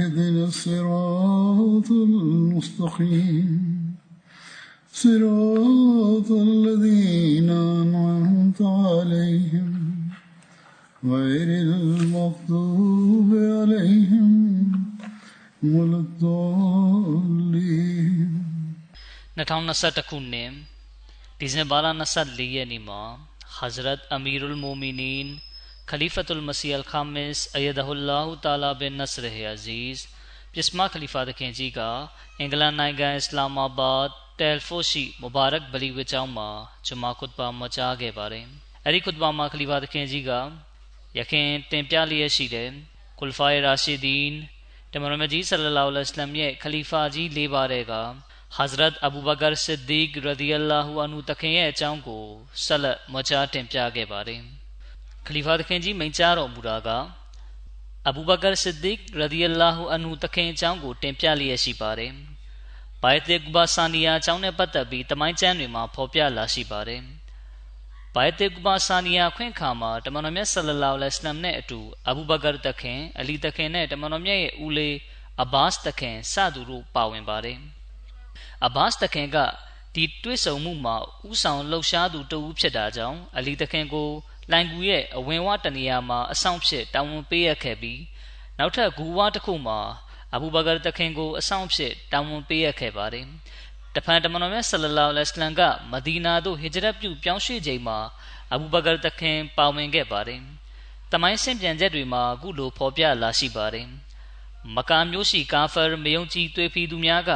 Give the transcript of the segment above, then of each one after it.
اهدنا الصراط المستقيم صراط الذين أنعمت عليهم غير المغضوب عليهم ولا الضالين 2021ခုနှစ်ဒီဇင်ဘာလ24ရက်နေ့မှာ Hazrat Amirul Mominin Khalifatul Masih Al Khamis Ayyadahullah Taala bin Nasr Aziz ပစ္စမခလီဖာသခင်ကြီးကအင်္ဂလန်နိုင်ငံအစ္စလာမာဘတ်တယ်ဖိုရှိမူဘာရက်ဗလီဝကျောင်းမှာဂျမာခွတ်ဘာမကြားခဲ့ပါတယ်။အဲဒီခွတ်ဘာမှာခလီဖာသခင်ကြီးကယခင်တင်ပြလျက်ရှိတဲ့ကုလ်ဖာရာရှိဒီန်တမန်တော်မြတ်ကြီးဆလလောလ္လဟ်အလัยဟိဝါစလမ်ရဲ့ခလီဖာကြီး၄ပါးတဲ့က Hazrat Abu Bakr Siddiq radiyallahu anhu တခင်ရဲ့အကြောင်းကိုဆက်လက်မကြားတင်ပြခဲ့ပါတယ်။ ခလီဖာတခင်ကြီးမိန့်ကြားတော်မူတာကအဘူဘကာဆစ်ဒီကရဒီအလာဟူအန်ဟူတခင်အကြောင်းကိုတင်ပြလျက်ရှိပါတယ်။ဘိုင်တေကူဘာဆာနီယာအကြောင်းနဲ့ပတ်သက်ပြီးတမိုင်းကျမ်းတွေမှာဖော်ပြလာရှိပါတယ်။ဘိုင်တေကူဘာဆာနီယာခွင့်ခါမှာတမန်တော်မြတ်ဆလလောလဟ်အလัยဟိဝါစလမ်နဲ့အတူအဘူဘကာတခင်အလီတခင်နဲ့တမန်တော်မြတ်ရဲ့ဦးလေးအဘာစ်တခင်စသူတို့ပါဝင်ပါတယ်။အဘာစ်တခင်ကဒီတွေ့ဆုံမှုမှာဥဆောင်လှုပ်ရှားသူတဦးဖြစ်တာကြောင့်အလီတခင်ကို လိုင်ကူရဲ့အဝင်ဝတနေရာမှာအဆောင်ဖြစ်တာဝန်ပေးရခဲ့ပြီးနောက်ထပ်ဂူဝါတစ်ခုမှာအဘူဘကာတခင်ကိုအဆောင်ဖြစ်တာဝန်ပေးရခဲ့ပါတယ်။တဖန်တမန်တော်မြတ်ဆလလောလဟ်အလัยဟိဝါစလမ်ကမဒီနာသို့ဟစ်ဂျရတ်ပြုပြောင်းရွှေ့ချိန်မှာအဘူဘကာတခင်ပါဝင်ခဲ့ပါတယ်။တမိုင်းဆင့်ပြန်ချက်တွေမှာအခုလိုဖော်ပြလာရှိပါတယ်။မကာမျိုးရှိကာဖာမယုံကြည်သွေးဖီသူများက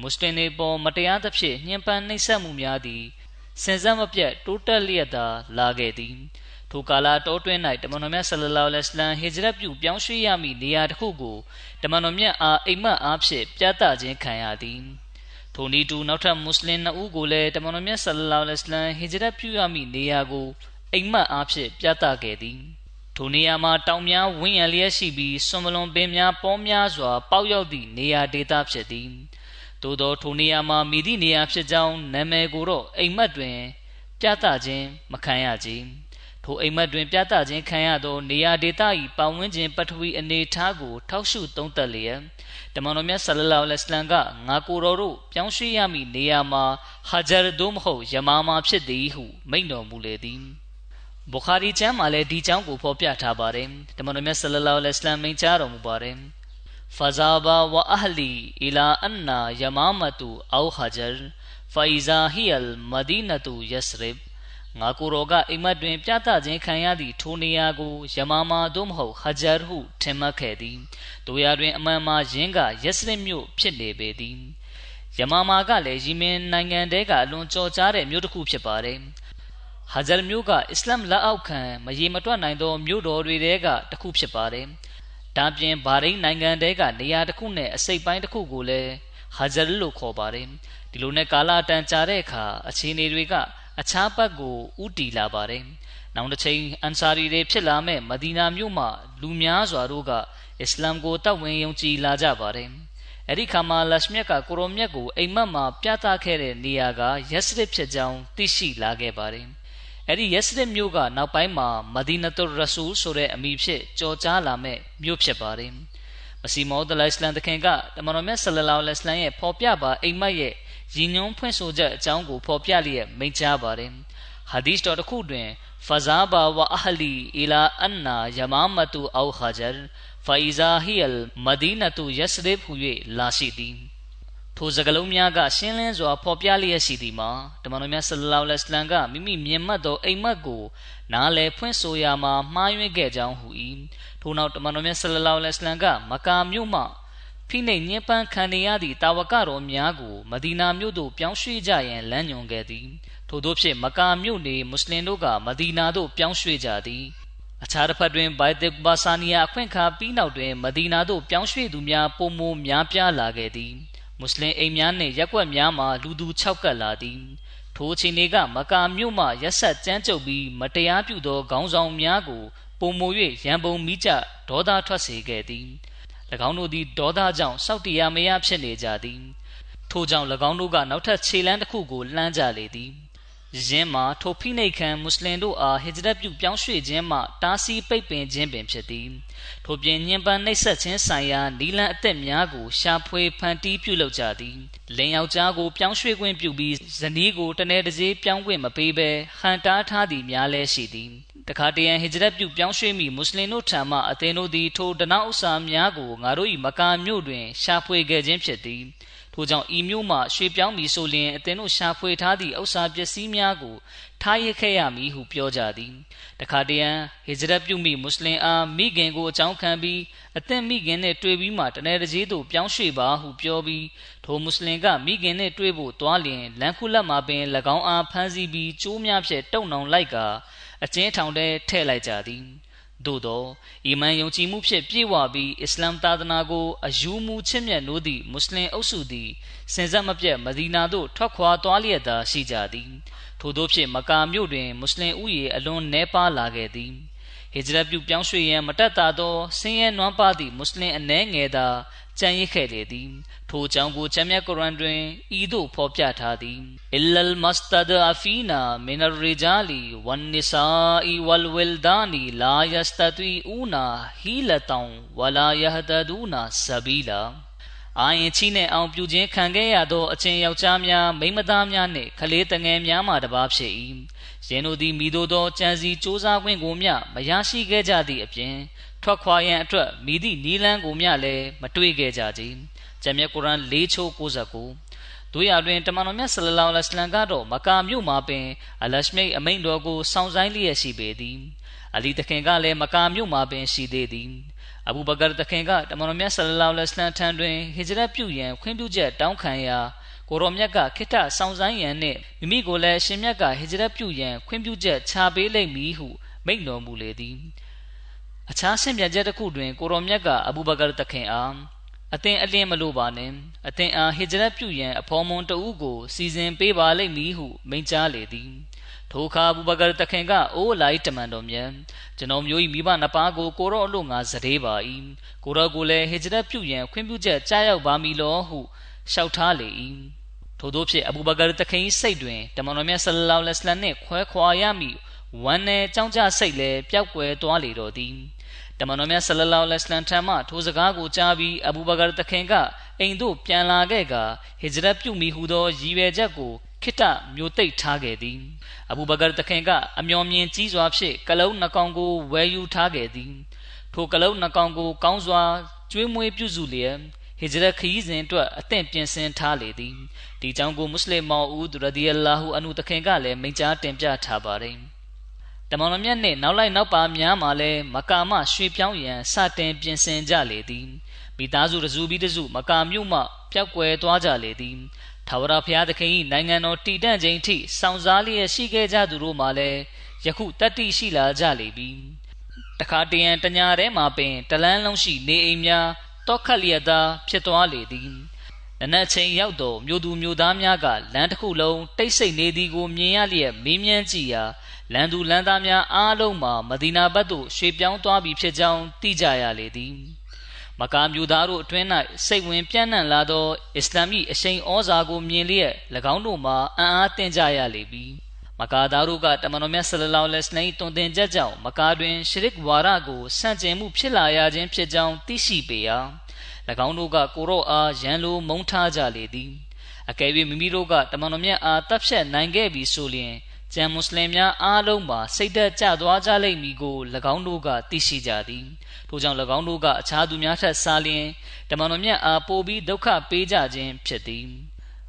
မွတ်စလင်တွေပေါ်မတရားသဖြင့်ညှဉ်းပန်းနှိပ်စက်မှုများသည်စင်စက်မပြတ်တိုးတက်လျက်သာလာခဲ့သည် ထိုကာလတောတွင်း၌တမန်တော်မြတ်ဆလလောလဟ်အလัยဟိဝါစလမ်ဟစ်ဂျရတ်ပြုပြောင်းရွှေ့ရမည့်နေရာတစ်ခုကိုတမန်တော်မြတ်အားအိမ်မက်အားဖြင့်ပြသခြင်းခံရသည်ထိုနည်းတူနောက်ထပ်မွတ်စလင်နှစ်ဦးကိုလည်းတမန်တော်မြတ်ဆလလောလဟ်အလัยဟိဝါစလမ်ဟစ်ဂျရတ်ပြုရမည့်နေရာကိုအိမ်မက်အားဖြင့်ပြသခဲ့သည်ထိုနေရာမှာတောင်များဝင်းရလျက်ရှိပြီးဆွန်မလွန်ပင်များပေါများစွာ ပေါက်ရောက်သည့်နေရာဒေသဖြစ်သည်သို့သောထိုနေရာမှာမိသည့်နေရာဖြစ်ကြောင်းနာမည်ကိုတော့အိမ်မက်တွင် ပြသခြင်းမခံရကြ ထိုအိမ်မက်တွင်ပြသခြင်းခံရသော နေရာဒေသ၏ပတ်ဝန်းကျင်ပထဝီအနေအထားကို ထောက်ရှုသုံးသပ်လျက်တမန်တော်မြတ်ဆလလောလ္လဟ်အလัမ်ကငါကိုယ်တော်တို့ပြောင်းရွှေ့ရမည့်နေရာမှာဟာဂျာဒုမဟုတ်ယမာမာဖြစ်သည်ဟုမိန့်တော်မူလေသည်။ဘူခါရီကျမ်းမှာလည်းဒီကြောင်းကိုဖော်ပြထားပါတယ်။တမန်တော်မြတ်ဆလလောလ္လဟ်အလัမ်မိန့်ကြားတော်မူပါတယ်။ဖဇာဘာဝအဟလီအီလာအန်နာယမာမတူအောဟာဂျာဖိုင်ဇာဟီအယ်မဒီနတူယသရစ် ကအိမ်မက်တွင် ပြသခြင်းခံရသည့်ထိုနေရာကိုယမာမာသို့မဟုတ်ဟဂျာဟုထင်မှတ်ခဲ့သည်တို့ရာတွင် အမှန်မှာယင်းကယက်စရစ်မြို့ဖြစ်နေပေသည်ယမာမာကလည်းယီမင်နိုင်ငံတဲကအလွန်ကြော်ကြားတဲ့မြို့တစ်ခုဖြစ်ပါတယ်ဟဂျာမြို့ကအစ္စလာမ်လက်အောက်ခံမရေမတွက်နိုင်သောမြို့တော်တွေတဲကတစ်ခုဖြစ်ပါတယ်ဒါပြင်ဘာရိန်းနိုင်ငံတဲကနေရာတစ်ခုနဲ့အစိပ်ပိုင်းတစ်ခုကိုလည်းဟာဂျာလို့ခေါ်ပါတယ်ဒီလိုနဲ့ကာလာတန်ကြာတဲ့အခါအခြေအနေတွေက အခြားဘက်ကိုဥတီလာပါတယ်နောက်တစ်ချိန်အန်ဆာရီတွေဖြစ်လာမဲ့မဒီနာမြို့မှာလူများစွာတို့ကအစ္စလာမ်ကိုတတ်ဝင်ယုံကြည်လာကြပါတယ်အဲ့ဒီခါမှာလရှမြတ်ကကိုရိုမြတ်ကိုအိမ်မက်မှာပြသခဲ့တဲ့နေရာကယက်စရစ်ဖြစ်ကြောင်းသိရှိလာခဲ့ပါတယ်အဲ့ဒီယက်စရစ်မြို့ကနောက်ပိုင်းမှာမဒီနတုရဆူလ်ဆိုတဲ့အမည်ဖြင့်ကြော်ကြားလာမဲ့မြို့ဖြစ်ပါတယ် မစီမောဒလိုင်စလန်တခင်ကတမန်တော်မြတ်ဆလလောလစ်လန်ရဲ့ပေါ်ပြပါအိမ်မက်ရဲ့ရည်ညွှန်းဖွင့်ဆိုချက်အကြောင်းကိုပေါ်ပြလျက်မိန့်ကြားပါတယ်။ဟာဒီသ်တော်တစ်ခုတွင်ဖဇာဘာဝအဟလီအီလာအန်နာယမာမတူအောခါဂျာဖိုင်ဇာဟီအယ်မဒီနာတူယက်စရစ်ဟူ၍လာရှိသည်။ ထိုစကလုံးများကရှင်းလင်းစွာဖော်ပြလျက်ရှိသည်မှာတမန်တော်မြတ်ဆလလောလဟ်အလัยဟ်ကမိမိမြင်မှတ်သောအိမ်မက်ကိုနားလည်ဖွင့်ဆိုရာမှာမှားယွင်းခဲ့ကြောင်းဟူ၏ထို့နောက်တမန်တော်မြတ်ဆလလောလဟ်အလัยဟ်ကမကာမြို့မှဖိနှိပ်ညှဉ်းပန်းခံနေရသည့်တာဝကတော်များကိုမဒီနာမြို့သို့ပြောင်းရွှေ့ကြရန်လမ်းညွှန်ခဲ့သည်ထို့သောဖြင့်မကာမြို့နေမွတ်စလင်တို့ကမဒီနာသို့ပြောင်းရွှေ့ကြသည်အခြားတစ်ဖက်တွင်ဘိုင်တက်ဘာဆာနီယာအခွင့်အခါပြီးနောက်တွင်မဒီနာသို့ပြောင်းရွှေ့သူများပုံမများပြားလာခဲ့သည် မွတ်စလင်အိမ်များနှင့်ရက်ွက်များမှာလူသူ၆ကပ်လာသည်ထိုအချိန်တွေကမကာမြို့မှရက်ဆက်ကြမ်းကြုတ်ပြီးမတရားပြုသောခေါင်းဆောင်များကိုပုံမ၍ရန်ပုံမိကြဒေါသထွက်စေခဲ့သည်၎င်းတို့သည်ဒေါသကြောင့်စောက်တရားမရဖြစ်နေကြသည်ထို့ကြောင့်၎င်းတို့ကနောက်ထပ်ခြေလမ်းတစ်ခုကိုလှမ်းကြလေသည် ယင်းမှာထိုဖိနှိတ်ခံမွတ်စလင်တို့အားဟစ်ဂျရတ်ပြုပြောင်းရွှေ့ခြင်းမှတားဆီးပိတ်ပင်ခြင်းပင်ဖြစ်သည်ထို့ပြင်ညှဉ်းပန်းနှိပ်စက်ခြင်းဆိုင်ရာနီလန်အသက်များကိုရှာဖွေဖန်တီးပြုလုပ်ကြသည်လင်ယောက်ျားကိုပြောင်းရွှေ့ခွင့်ပြုပြီးဇနီးကိုတနေ့တစ်စေးပြောင်းခွင့်မပေးဘဲဟန်တားထားသည်များလည်းရှိသည်တခါတရံဟစ်ဂျရတ်ပြုပြောင်းရွှေ့မိမွတ်စလင်တို့ထံမှအသင်တို့သည်ထိုဒနာဥစ္စာများကိုငါတို့၏မကာမြို့တွင်ရှာဖွေခဲ့ခြင်းဖြစ်သည် ထို့ကြောင့်ဤမျိုးမှရွှေပြောင်းမည်ဆိုလျင်အသင်တို့ရှာဖွေထားသည့်ဥစ္စာပစ္စည်းများကိုထားရခဲ့ရမည်ဟုပြောကြသည်တခါတရံဟစ်ဂျရတ်ပြုမိမွတ်စလင်အားမိခင်ကိုအကြောင်းခံပြီးအသင်မိခင်နှင့်တွေ့ပြီးမှတနေ့တကြီးသို့ပြောင်းရွှေ့ပါဟုပြောပြီးထိုမွတ်စလင်ကမိခင်နှင့်တွေ့ဖို့တွားလျင်လန်ခုလက်မှာပင်၎င်းအားဖမ်းဆီးပြီးကျိုးများဖြင့်တုံနှောင်လိုက်ကာအကျဉ်းထောင်ထဲထည့်လိုက်ကြသည် သို့သောအီမန်ယုံကြည်မှုဖြင့်ပြည့်ဝပြီးအစ္စလာမ်သာသနာကိုအယူမူချစ်မြတ်နိုးသည့်မွတ်စလင်အုပ်စုသည်စင်စက်မပြတ်မဒီနာသို့ထွက်ခွာသွားလျက်သာရှိကြသည်ထို့သောဖြင့်မကာမြို့တွင်မွတ်စလင်ဥယေအလွန်နှဲပါလာခဲ့သည်ဟစ်ဂျရတ်ပြုပြောင်းရွှေ့ရန်မတက်တာသောဆင်းရဲနွမ်းပါသည့်မွတ်စလင်အနှဲငယ်သာ ကြံရစ်ခဲ့လေသည်ထိုအကြောင်းကိုချမ်းမြတ်ကုရ်အန်တွင်ဤသို့ဖော်ပြထားသည်အလလ်မစတဒအဖီနာမင်ရရီဂျာလီဝန်နိဆာအီဝလ်ဝလ်ဒါနီလာယစတတီအူနာဟီလတောင်ဝလာယဟဒဒူနာဆဘီလာအာရင်ချီနဲ့အောင်ပြူခြင်းခံခဲ့ရသောအချင်းယောက်ျားများမိန်းမသားများနှင့်ကလေးတငယ်များမှတပါဖြစ်၏ယင်းတို့သည်မိတို့သောကြံစီစ조사ခွင့်ကိုမျှမရရှိခဲ့ကြသည့်အပြင် ထွက်ခွာရန်အတွက်မိသည့်နီလန်းကိုမျှလည်းမတွေ့ခဲ့ကြကြ။ဂျမ်မြတ်ကုရ်အာန်၄ချိုး69တို့ရတွင်တမန်တော်မြတ်ဆလလောလဟ်အလัยဟ်ကတော့မကာမြို့မှာပင်အလရှမိတ်အမိန်တော်ကိုစောင့်ဆိုင်လျက်ရှိပေသည်။အလီတခင်ကလည်းမကာမြို့မှာပင်ရှိသေးသည်။အဘူဘကာတခင်ကတမန်တော်မြတ်ဆလလောလဟ်အလัยဟ်ထံတွင်ဟစ်ဂျရတ်ပြုရန်ခွင့်ပြုချက်တောင်းခံရာကိုရောမြတ်ကခိတစောင့်ဆိုင်ရန်နှင့်မိမိကိုလည်းရှင်မြတ်ကဟစ်ဂျရတ်ပြုရန်ခွင့်ပြုချက်ချပေးလိမ့်မည်ဟုမိန့်တော်မူလေသည်။ အခြားဆင့်ပြန်ချက်တစ်ခုတွင်ကိုရောမြတ်ကအဘူဘကာတခင်အားအသင်အလင်းမလို့ပါနဲ့အသင်အားဟစ်ဂျရတ်ပြုရန်အဖော်မွန်တဦးကိုစီစဉ်ပေးပါလိမ့်မည်ဟုမိန့်ကြားလေသည်ထိုအခါအဘူဘကာတခင်ကအိုးလိုက်တမန်တော်မြတ်ကျွန်တော်မျိုး၏မိဘနှစ်ပါးကိုကိုရောအလို့ငါစတဲ့ပါ၏ကိုရောကိုလည်းဟစ်ဂျရတ်ပြုရန်ခွင့်ပြုချက်ကြားရောက်ပါမည်လောဟုလျှောက်ထားလေ၏ထို့သောဖြင့်အဘူဘကာတခင်စိတ်တွင်တမန်တော်မြတ်ဆလလောလဟ်အလัยဟ်နှင့်ခွဲခွာရမည်ဝမ်းနဲ့ကြောင်းကြစိတ်လည်းပျောက်ကွယ်သွားလေတော့သည် တမန်တော်မြတ်ဆလလောလဟ်အလัยဟ်ထံမှထိုစကားကိုကြားပြီးအဘူဘကာတခင်ကအိမ်သို့ပြန်လာခဲ့ကဟစ်ဂျရတ်ပြုမိဟုသောရည်ရွယ်ချက်ကိုခိတမျိုးသိပ်ထားခဲ့သည်အဘူဘကာတခင်ကအမျော်မြင်ကြီးစွာဖြင့်ကလုံးနှကောင်ကိုဝယ်ယူထားခဲ့သည်ထိုကလုံးနှကောင်ကိုကောင်းစွာကျွေးမွေးပြုစုလျက်ဟစ်ဂျရတ်ခရီးစဉ်အတွက်အသင့်ပြင်ဆင်ထားလေသည်ဒီကြောင့်ကိုမွတ်စလင်မောင်ဦးရဒီအလာဟူအနုတခင်ကလည်းမိန့်ကြားတင်ပြထားပါတယ် တမန်တော်မြတ်နှင့်နောက်လိုက်နောက်ပါများမှလည်းမကာမရွှေပြောင်းရန်စတင်ပြင်ဆင်ကြလေသည်မိသားစုတစုပြီးတစုမကာမြို့မှပျောက်ကွယ်သွားကြလေသည်ထာဝရဘုရားသခင်၏နိုင်ငံတော်တည်တံ့ခြင်းထိစောင့်စားလျက်ရှိခဲ့ကြသူတို့မှလည်းယခုတတိရှိလာကြလေပြီတခါတရံတညာထဲမှာပင်တလန်းလုံးရှိနေအိမ်များတောခတ်လျက်သာဖြစ်သွားလေသည်နနက်ချိန်ရောက်တော့မြို့သူမြို့သားများကလမ်းတစ်ခုလုံးတိတ်ဆိတ်နေသည်ကိုမြင်ရလျက်မေးမြန်းကြည့်ရာ လန်သူလန်သားများအားလုံးမှာမဒီနာဘတ်သို့ရွှေ့ပြောင်းသွားပြီဖြစ်ကြောင်းသိကြရလေသည်မကာမျိုးသားတို့အတွင်း၌စိတ်ဝင်ပြန့်နှံ့လာသောအစ္စလာမ်၏အရှိန်ဩဇာကိုမြင်လျက်၎င်းတို့မှာအံ့အားသင့်ကြရလေပြီမကာသားတို့ကတမန်တော်မြတ်ဆလလောလဟ်အလိုင်းတွင်တင်ချက်ကြောင့်မကာတွင်ရှရစ်ဝါရကိုဆန့်ကျင်မှုဖြစ်လာရခြင်းဖြစ်ကြောင်းသိရှိပေရာ၎င်းတို့ကကိုရော့အားရန်လိုမုန်းထားကြလေသည်အကယ်၍မိမိတို့ကတမန်တော်မြတ်အားတပ်ဖြတ်နိုင်ခဲ့ပြီဆိုလျှင် ကျန်မွတ်စလင်များအားလုံးမှာစိတ်သက်ကြသွားကြလိမ့်မည်ကို၎င်းတို့ကသိရှိကြသည်ထို့ကြောင့်၎င်းတို့ကအခြားသူများထက်စားလျင်တမန်တော်မြတ်အားပိုပြီးဒုက္ခပေးကြခြင်းဖြစ်သည်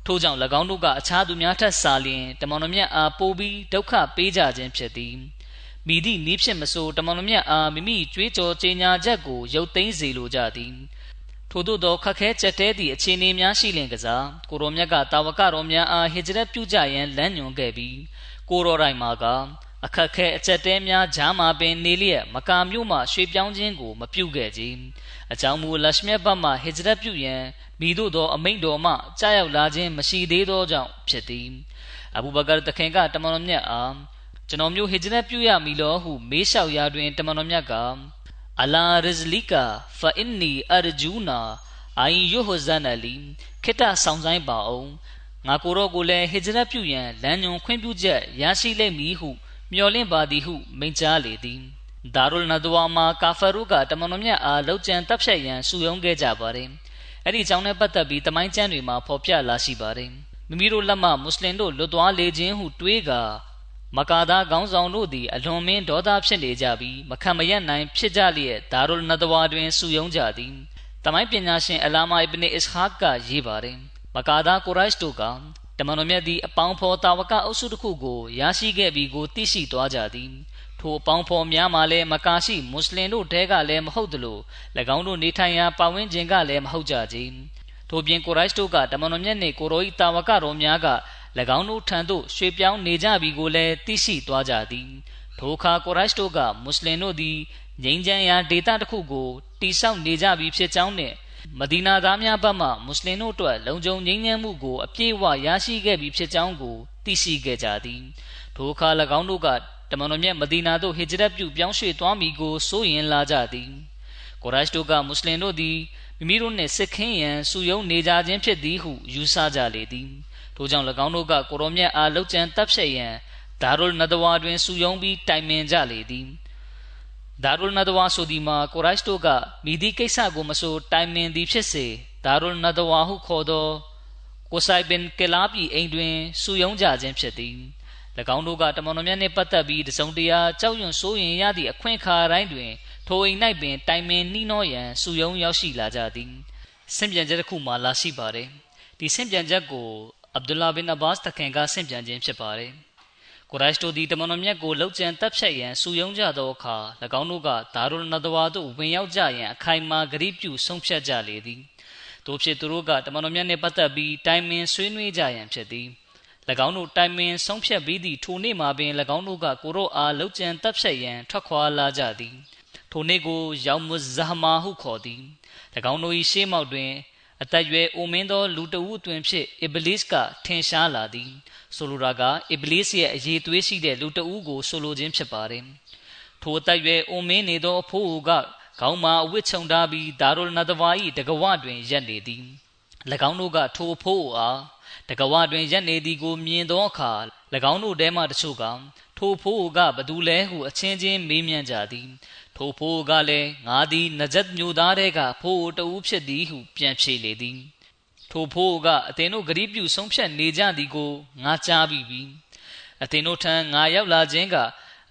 ထို့ကြောင့်၎င်းတို့ကအခြားသူများထက်စားလျင်တမန်တော်မြတ်အားပိုပြီးဒုက္ခပေးကြခြင်းဖြစ်သည်မိသည့်နည်းဖြင့်မဆိုတမန်တော်မြတ်အားမိမိကြွေးကြော်ကြေညာချက်ကိုရုပ်သိမ်းစေလိုကြသည်ထို့သောသောခက်ခဲကြက်တဲသည့်အခြေအနေများရှိလင်ကစားကိုရောမြတ်ကတာဝကတော်များအားဟိဂျရတ်ပြုကြရန်လမ်းညွှန်ခဲ့ပြီး ကိုရောတိုင်းမှာကအခက်ခဲအချက်တဲများဂျားမှာပင်နေလျက်မကာမြို့မှရွှေပြောင်းခြင်းကိုမပြုခဲ့ကြအကြောင်းမူလရှမြတ်ဘတ်မှဟိဂျရတ်ပြုရန်မိတို့သောအမိန့်တော်မှကြားရောက်လာခြင်းမရှိသေးသောကြောင့်ဖြစ်သည်အဘူဘကာတခင်ကတမန်တော်မြတ်အားကျွန်တော်မျိုးဟိဂျရတ်ပြုရမည်လောဟုမေးလျှောက်ရာတွင်တမန်တော်မြတ်ကအလာရဇလီကာဖအင်နီအရဂျူနာအိုင်ယုဟဇန်အလီခိတဆောင်ဆိုင်ပါအောင် ငါကိုတော့ကိုလည်းဟိဂျရတ်ပြုရန်လမ်းညွန်ခွင့်ပြုချက်ရရှိလိမ့်မည်ဟု မျှော်လင့်ပါသည်ဟုမိန့်ကြားလေသည်ဒါရုလ်နဒဝါမှာကာဖရုကတမန်တော်မြတ်အားလောက်ကျန်တပ်ဖြတ်ရန်စုယုံခဲ့ကြပါတယ်အဲ့ဒီအကြောင်းနဲ့ပတ်သက်ပြီးတမိုင်းကျမ်းတွေမှာဖော်ပြလာရှိပါတယ်မိမိတို့လက်မှမွတ်စလင်တို့လွတ်သွားလေခြင်းဟုတွေးကာမကာဒါခေါင်းဆောင်တို့သည်အလွန်မင်းဒေါသဖြစ်နေကြပြီးမခံမရနိုင်ဖြစ်ကြလျက်ဒါရုလ်နဒဝါတွင်စုယုံကြသည်တမိုင်းပညာရှင်အလာမာအစ်ဘ်နေအစ်ဟာကရေးပါတယ် မကာဒါကိုရိုက်တို့ကတမန်တော်မြတ်သည်အပေါင်းဖော်တာဝကအုပ်စုတစ်ခုကိုရရှိခဲ့ပြီးကိုသိရှိသွားကြသည်ထိုအပေါင်းဖော်များမှလည်းမကာရှိမွတ်စလင်တို့တဲကလည်းမဟုတ်သလို၎င်းတို့နေထိုင်ရာပတ်ဝန်းကျင်ကလည်းမဟုတ်ကြကြထို့ပြင်ကိုရိုက်တို့ကတမန်တော်မြတ်နှင့်ကိုရိုဤတာဝကတော်များက၎င်းတို့ထံသို့ရွှေ့ပြောင်းနေကြပြီကိုလည်းသိရှိသွားကြသည်ထိုအခါကိုရိုက်တို့ကမွတ်စလင်တို့သည်ငြိမ်းချမ်းရာဒေသတစ်ခုကိုတိဆောက်နေကြပြီဖြစ်ကြောင်းနဲ့ မဒီနာသားများဘက်မှမွတ်စလင်တို့အတွက်လုံခြုံငြိမ်းချမ်းမှုကိုအပြည့်အဝရရှိခဲ့ပြီဖြစ်ကြောင်းကိုသိရှိခဲ့ကြသည်ထိုအခါ၎င်းတို့ကတမန်တော်မြတ်မဒီနာသို့ဟစ်ဂျရတ်ပြုပြောင်းရွှေ့သွားမည်ကိုစိုးရင်လာကြသည်ကိုရိုက်တို့ကမွတ်စလင်တို့သည်မိမိတို့နှင့်စစ်ခင်းရန်စုယုံနေကြခြင်းဖြစ်သည်ဟုယူဆကြလေသည်ထို့ကြောင့်၎င်းတို့ကကိုရောမြတ်အားလောက်ကျန်တပ်ဖြတ်ရန်ဒါရုလ်နဒဝါတွင်စုယုံပြီးတိုင်ပင်ကြလေသည် ဒါရုလ်နဒဝါဆိုဒီမှာကိုရိုက်တို့ကမိဒီကိစ္စကိုမဆိုတိုင်ပင်သည်ဖြစ်စေဒါရုလ်နဒဝါဟုခေါ်သောကိုဆိုင်ဘင်ကလာပီအိမ်တွင်စုယုံကြခြင်းဖြစ်သည်၎င်းတို့ကတမန်တော်မြတ်နှင့်ပတ်သက်ပြီးတစုံတရာကြောက်ရွံ့စိုးရင်ရသည့်အခွင့်အခါတိုင်းတွင်ထိုအိမ်၌ပင်တိုင်ပင်နှီးနှောရန်စုယုံရောက်ရှိလာကြသည်ဆင့်ပြန်ချက်တစ်ခုမှလာရှိပါတယ်ဒီဆင့်ပြန်ချက်ကိုအဗ်ဒူလာဘင်အဘာစ်တခင်ကဆင့်ပြန်ခြင်းဖြစ်ပါတယ် ကိုရိုက်တို့သည်တမန်တော်မြတ်ကိုလှုပ်ကြံတပ်ဖြတ်ရန်စုယုံကြသောအခါ၎င်းတို့ကဒါရုလ်နဒဝါသို့ဝင်ရောက်ကြရန်အခိုင်အမာဂရိပြုဆုံးဖြတ်ကြလေသည်တို့ဖြစ်သူတို့ကတမန်တော်မြတ်နှင့်ပတ်သက်ပြီးတိုင်ပင်ဆွေးနွေးကြရန်ဖြစ်သည်၎င်းတို့တိုင်ပင်ဆုံးဖြတ်ပြီးသည့်ထိုနေ့မှာပင်၎င်းတို့ကကိုရောအားလှုပ်ကြံတပ်ဖြတ်ရန်ထွက်ခွာလာကြသည်ထိုနေ့ကိုယောင်မုဇဟမာဟုခေါ်သည်၎င်းတို့၏ရှေးမောက်တွင် အသက်ရွယ်အိုမင်းသောလူတဦးအတွင်ဖြင့်အီဘလစ်ကထင်ရှားလာသည်ဆိုလိုတာကအီဘလစ်ရဲ့အရေးသွေးရှိတဲ့လူတဦးကိုဆိုလိုခြင်းဖြစ်ပါတယ်ထိုအသက်ရွယ်အိုမင်းနေသောအဖိုးကခေါင်းမှာအဝတ်ချုံထားပြီးဒါရုလ်နဒဝါ၏တကဝတွင်ရက်နေသည်၎င်းတို့ကထိုအဖိုးအားတကဝတွင်ရက်နေသည်ကိုမြင်သောအခါ၎င်းတို့ထဲမှတချို့ကထိုဖိုးကဘသူလဲဟုအချင်းချင်းမေးမြန်းကြသည် ထိုဖိုးကလည်းငါသည်နဂျတ်မျိုးသားတဲ့ကဖိုးတဦးဖြစ်သည်ဟုပြန်ဖြေလေသည်ထိုဖိုးကအသင်တို့ဂရိပြုဆုံးဖြတ်နေကြသည်ကိုငါကြားပြီးပြီအသင်တို့ထံငါရောက်လာခြင်းက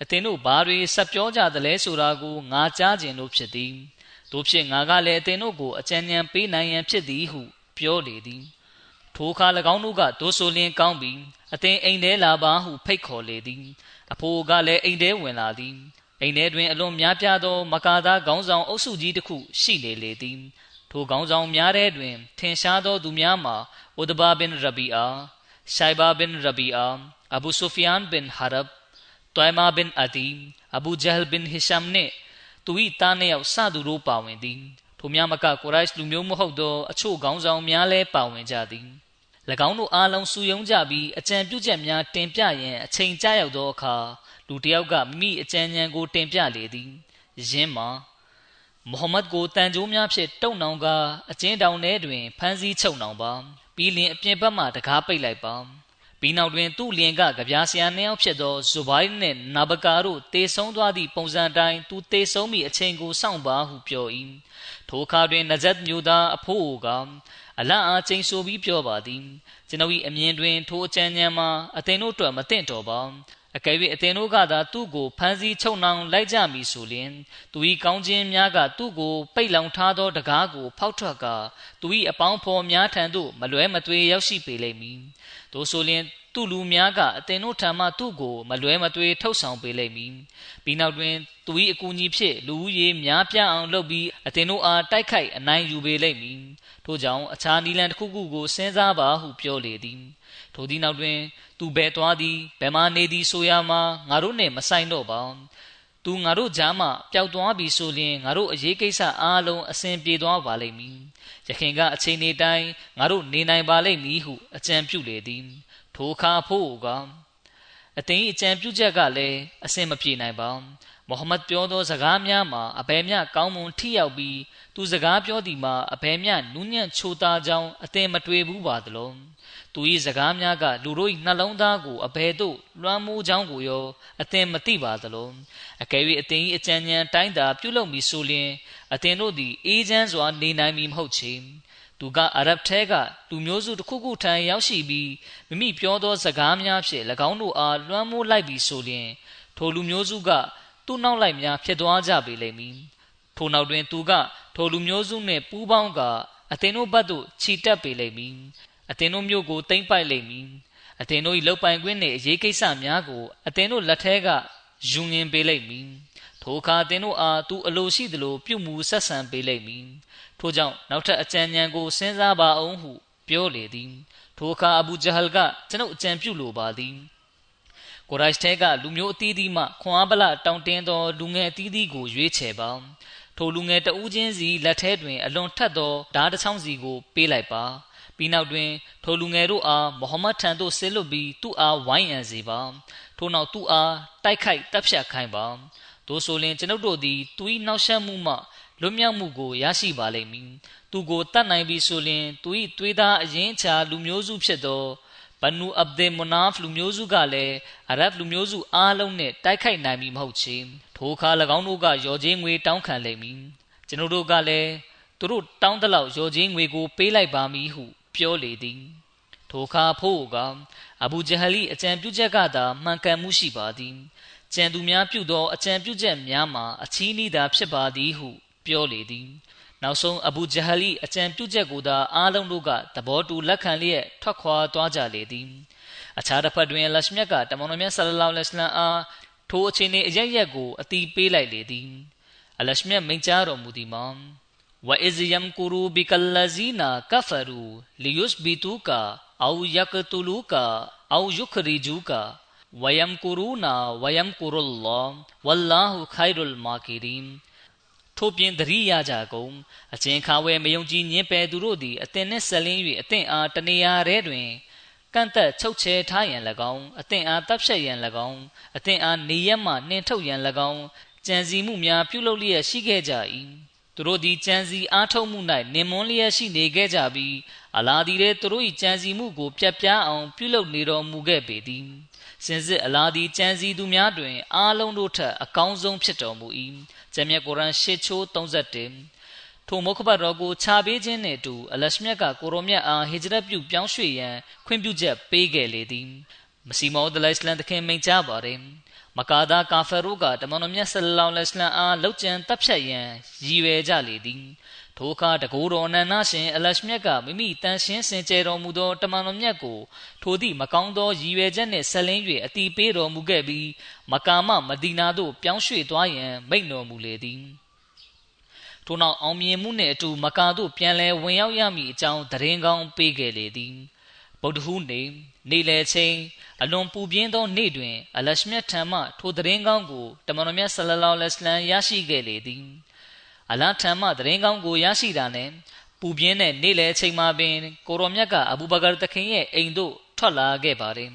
အသင်တို့ဘာတွေဆက်ပြောကြသလဲဆိုတာကိုငါကြားခြင်းလို့ဖြစ်သည်တို့ဖြစ်ငါကလည်းအသင်တို့ကိုအကြံဉာဏ်ပေးနိုင်ရန်ဖြစ်သည်ဟုပြောလေသည်ထိုအခါ၎င်းတို့ကဒိုဆိုလင်းကောင်းပြီးအသင်အိမ်ထဲလာပါဟုဖိတ်ခေါ်လေသည်အဖိုးကလည်းအိမ်ထဲဝင်လာသည် အိမ်ထဲတွင်အလွန်များပြားသော မကာသားခေါင်းဆောင်အုပ်စုကြီးတစ်ခုရှိနေလေသည်ထိုခေါင်းဆောင်များထဲတွင် ထင်ရှားသောသူများမှာဥဒဘာဘင်ရဘီအာရှိုင်ဘာဘင်ရဘီအာအဘူဆူဖီယန်ဘင်ဟာရဘ်တွိုင်မာဘင်အဒီအဘူဂျဟ်ဘင်ဟီရှမ်နှင့်သူ၏သားနှစ်ယောက်စသူတို့ပါဝင်သည်ထိုများမကကိုရိုက်လူမျိုးမဟုတ်သောအချို့ခေါင်းဆောင်များလည်းပါဝင်ကြသည်၎င်းတို့အားလုံးစုယုံကြပြီးအကြံပြုချက်များတင်ပြရန်အချိန်ကြာရောက်သောအခါ လူတစ်ယောက်ကမိမိအကြံဉာဏ်ကိုတင်ပြလေသည်ယင်းမှာမုဟမ္မဒ်ကိုတန်ကြိုးများဖြင့်တုံနှောင်ကအကျဉ်းတောင်ထဲတွင်ဖမ်းဆီးချုပ်နှောင်ပါပြီးလင်အပြင်ဘက်မှတကားပိတ်လိုက်ပါပပြီးနောက်တွင်သူ့လျင်ကကြပြားဆရာနှစ်ယောက်ဖြစ်သောဇူဘိုင်းနှင့်နာဘကာတို့တေဆုံးသွားသည့်ပုံစံတိုင်းသူတေဆုံးမိအချိန်ကိုစောင့်ပါဟုပြော၏ထိုအခါတွင်နဇတ်မျိုးသားအဖိုးကအလတ်အားချိန်ဆိုပြီးပြောပါသည်ကျွန်ုပ်၏အမြင်တွင်ထိုအကြံဉာဏ်မှာအသင်တို့အတွက်မသင့်တော်ပါ အကယ်၍အသင်တို့ကသာသူ့ကိုဖမ်းဆီးချုပ်နှောင်လိုက်ကြမည်ဆိုလျှင်သူ၏ကောင်းခြင်းများကသူ့ကိုပိတ်လောင်ထားသောတကားကိုဖောက်ထွက်ကသူ၏အပေါင်းဖော်များထံသို့မလွဲမသွေရောက်ရှိပေလိမ့်မည်။သို့ဆိုလျှင်သူ့လူများကအသင်တို့ထံမှသူ့ကိုမလွဲမသွေထုတ်ဆောင်ပေးလိမ့်မည်။ပြီးနောက်တွင်သူ၏အကူအညီဖြင့်လူဦးရေများပြားအောင်လုပ်ပြီးအသင်တို့အားတိုက်ခိုက်အနိုင်ယူပေးလိမ့်မည်။ထို့ကြောင့်အခြားနီလန်တစ်ခုခုကိုစဉ်းစားပါဟုပြောလေသည်။ထိုသည့်နောက်တွင် သူဘယ်သွားသည်ဘယ်မှနေသည်ဆိုရမှာငါတို့နှင့်မဆိုင်တော့ပါသူငါတို့ကြားမှပျောက်သွားပြီဆိုရင်ငါတို့အရေးကိစ္စအားလုံးအစဉ်ပြေသွားပါလိမ့်မည်ရခင်ကအချိန်ဒီတိုင်းငါတို့နေနိုင်ပါလိမ့်မည်ဟုအကြံပြုလေသည်ထိုအခါဖို့ကအသိအကြံပြုချက်ကလည်းအစင်မပြေနိုင်ပါမုဟမ္မဒ်ပြောသောစကားများမှာအဘယ်မျှကောင်းမွန်ထိရောက်ပြီးသူစကားပြောသည်မှာအဘယ်မျှနူးညံ့ချိုသားကြောင်းအသင်မတွေ့ဘူးပါသလုံး သူ၏စကားများကလူတို့၏နှလုံးသားကိုအဘယ်သို့လွှမ်းမိုးကြောင်းကိုရောအသင်မသိပါသလုံးအကယ်၍အသင်၏အကြံဉာဏ်တိုင်းသာပြုလုပ်မည်ဆိုလျှင်အသင်တို့သည်အေးချမ်းစွာနေနိုင်မည်မဟုတ်ချေသူကအရဗ်ထဲကလူမျိုးစုတစ်ခုခုထံရောက်ရှိပြီးမိမိပြောသောစကားများဖြင့်၎င်းတို့အားလွှမ်းမိုးလိုက်ပြီးဆိုလျှင်ထိုလူမျိုးစုကသူ့နောက်လိုက်များဖြစ်သွားကြပေလိမ့်မည်ထိုနောက်တွင်သူကထိုလူမျိုးစုနှင့်ပူးပေါင်းကအသင်တို့ဘက်သို့ခြိတက်ပေလိမ့်မည် အသင်တို့မျိုးကိုတိမ့်ပိုက်လိမ့်မည်အသင်တို့၏လောက်ပိုင်ခွင့်နှင့်အရေးကိစ္စများကိုအသင်တို့လက်ထဲကယူငင်ပေးလိမ့်မည်ထိုအခါအသင်တို့အားသူအလိုရှိသလိုပြုမှုဆက်ဆံပေးလိမ့်မည်ထို့ကြောင့်နောက်ထပ်အကြံဉာဏ်ကိုစဉ်းစားပါအောင်ဟုပြောလေသည်ထိုအခါအဘူဂျဟလ်ကကျွန်ုပ်အကြံပြုလိုပါသည်ကိုရိုက်တဲကလူမျိုးအသီးသီးမှခွန်အားပလတောင်းတင်းသောလူငယ်အသီးသီးကိုရွေးချယ်ပါထိုလူငယ်တဦးချင်းစီလက်ထဲတွင် အလွန်ထက်သောဓာတ်တစ်ချောင်းစီကိုပေးလိုက်ပါ ပြီးနောက်တွင် ထိုလူငယ်တို့အားမုဟမ္မဒ်ထံသို့ဆင်းလွတ်ပြီးသူ့အားဝိုင်းရန်စေပါထို့နောက်သူ့အားတိုက်ခိုက်တပ်ဖြတ်ခိုင်းပါသို့ဆိုလျှင်ကျွန်ုပ်တို့သည်သူ၏နောက်ဆက်မှုမှလွတ်မြောက်မှုကိုရရှိပါလိမ့်မည်သူကိုတတ်နိုင်ပြီဆိုလျှင်သူ၏သွေးသားအရင်ချာလူမျိုးစုဖြစ်သောဘနူအဗ်ဒေမနာဖ်လူမျိုးစုကလည်းအရဗ်လူမျိုးစုအားလုံးနဲ့တိုက်ခိုက်နိုင်ပြီမဟုတ်ချေထိုအခါ၎င်းတို့ကရော်ချင်းငွေတောင်းခံလိမ့်မည်ကျွန်ုပ်တို့ကလည်းသူတို့တောင်းတလောက်ရော်ချင်းငွေကိုပေးလိုက်ပါမည်ဟု ပြောလေသည်ထိုအခါဖို့ကအဘူဂျဟလီအကြံပြုချက်ကသာမှန်ကန်မှုရှိပါသည်ကြံသူများပြုသောအကြံပြုချက်များမှာအချီးနှီးသာဖြစ်ပါသည်ဟု ပြောလေသည်နောက်ဆုံးအဘူဂျဟလီအကြံပြုချက်ကိုသာအားလုံးတို့ကသဘောတူလက်ခံလျက်ထွက်ခွာသွားကြလေသည်အခြားတစ်ဖက်တွင်လရှမြတ်ကတမန်တော်မြတ်ဆလလောလဟ်အလัยဟိဝါစလမ်အားထိုအချိန်၏အရရက်ကိုအတီးပေးလိုက်လေသည်အလရှမြတ်မိန့်ကြားတော်မူသည်မှာ وَإِذْ يَمْكُرُوا بِكَ الَّذِينَ كَفَرُوا لِيُثْبِتُوكَ أَوْ يَقْتُلُوكَ أَوْ يُخْرِجُوكَ وَيَمْكُرُونَ وَيَمْكُرُ اللَّهُ وَاللَّهُ خَيْرُ الْمَاكِرِينَ ထို့ပြင်သတိရကြကုန်အကျဉ်ခါဝဲမယုံကြည်ညင်းပယ်သူတို့သည်အသင်နှင့်ဆက်လင်း၍အသင်အားတနေရာထဲတွင်ကန့်သက်ချုပ်ချယ်ထားရန်၎င်းအသင်အားတပ်ဖြတ်ရန်၎င်းအသင်အားနေရက်မှနှင်ထုတ်ရန်၎င်းကြံစီမှုများပြုလုပ်လျက်ရှိခဲ့ကြ၏ သူတို့သည်ကြံစီအားထုတ်မှု၌နင်မွန်းလျက်ရှိနေခဲ့ကြပြီးအလာဒီလည်းသူတို့၏ကြံစီမှုကိုပြတ်ပြားအောင်ပြုလုပ်နေတော်မူခဲ့ပေသည်စင်စစ်အလာဒီကြံစီသူများတွင် အားလုံးတို့ထက်အကောင်းဆုံးဖြစ်တော်မူ၏ဂျမ်မြတ်ကုရ်အာန်ရှစ်ချိုး31ထိုမုခဘတ်တော်ကိုခြာပေးခြင်းနှင့်အတူအလရှမြတ်ကကိုရိုမြတ်အားဟီဂျရတ်ပြုပြောင်းရွှေ့ရန်ခွင့်ပြုချက်ပေးခဲ့လေသည်မစီမောဒလိုင်စလန်တခင်မိန့်ကြားပါတယ် မကာဒါကာဖာတို့ကတမန်တော်မြတ်ဆလလောလဟ်အလိုင်းအားလောက်ကျန်တပ်ဖြတ်ရန်ရည်ရွယ်ကြလေသည်ထိုအခါတကူတော်နန္နာရှင်အလရှမြတ်ကမိမိတန်ရှင်းစင်ကြယ်တော်မူသောတမန်တော်မြတ်ကိုထိုသည့်မကောင်းသောရည်ရွယ်ချက်နှင့်ဆက်လင်း၍အတီးပေးတော်မူခဲ့ပြီးမကာမမဒီနာသို့ပြောင်းရွှေ့သွားရန်မိန့်တော်မူလေသည်ထို့နောက်အောင်မြင်မှုနှင့်အတူမကာသို့ပြန်လည်ဝင်ရောက်ရမည့်အကြောင်းသတင်းကောင်းပေးခဲ့လေသည်ဗုဒ္ဓဟူးနေ့နေ့လယ်ချိန် အလွန်ပူပြင်းသောနေ့တွင်အလရှမြတ်ထံမှထိုသတင်းကောင်းကိုတမန်တော်မြတ်ဆလလောလဟ်အလัยဟ်ရရှိခဲ့လေသည်အလထံမှသတင်းကောင်းကိုရရှိတာနဲ့ပူပြင်းတဲ့နေ့လယ်အချိန်မှာပင်ကိုရောမြတ်ကအဘူဘကာတခင်ရဲ့အိမ်သို့ထွက်လာခဲ့ပါတယ်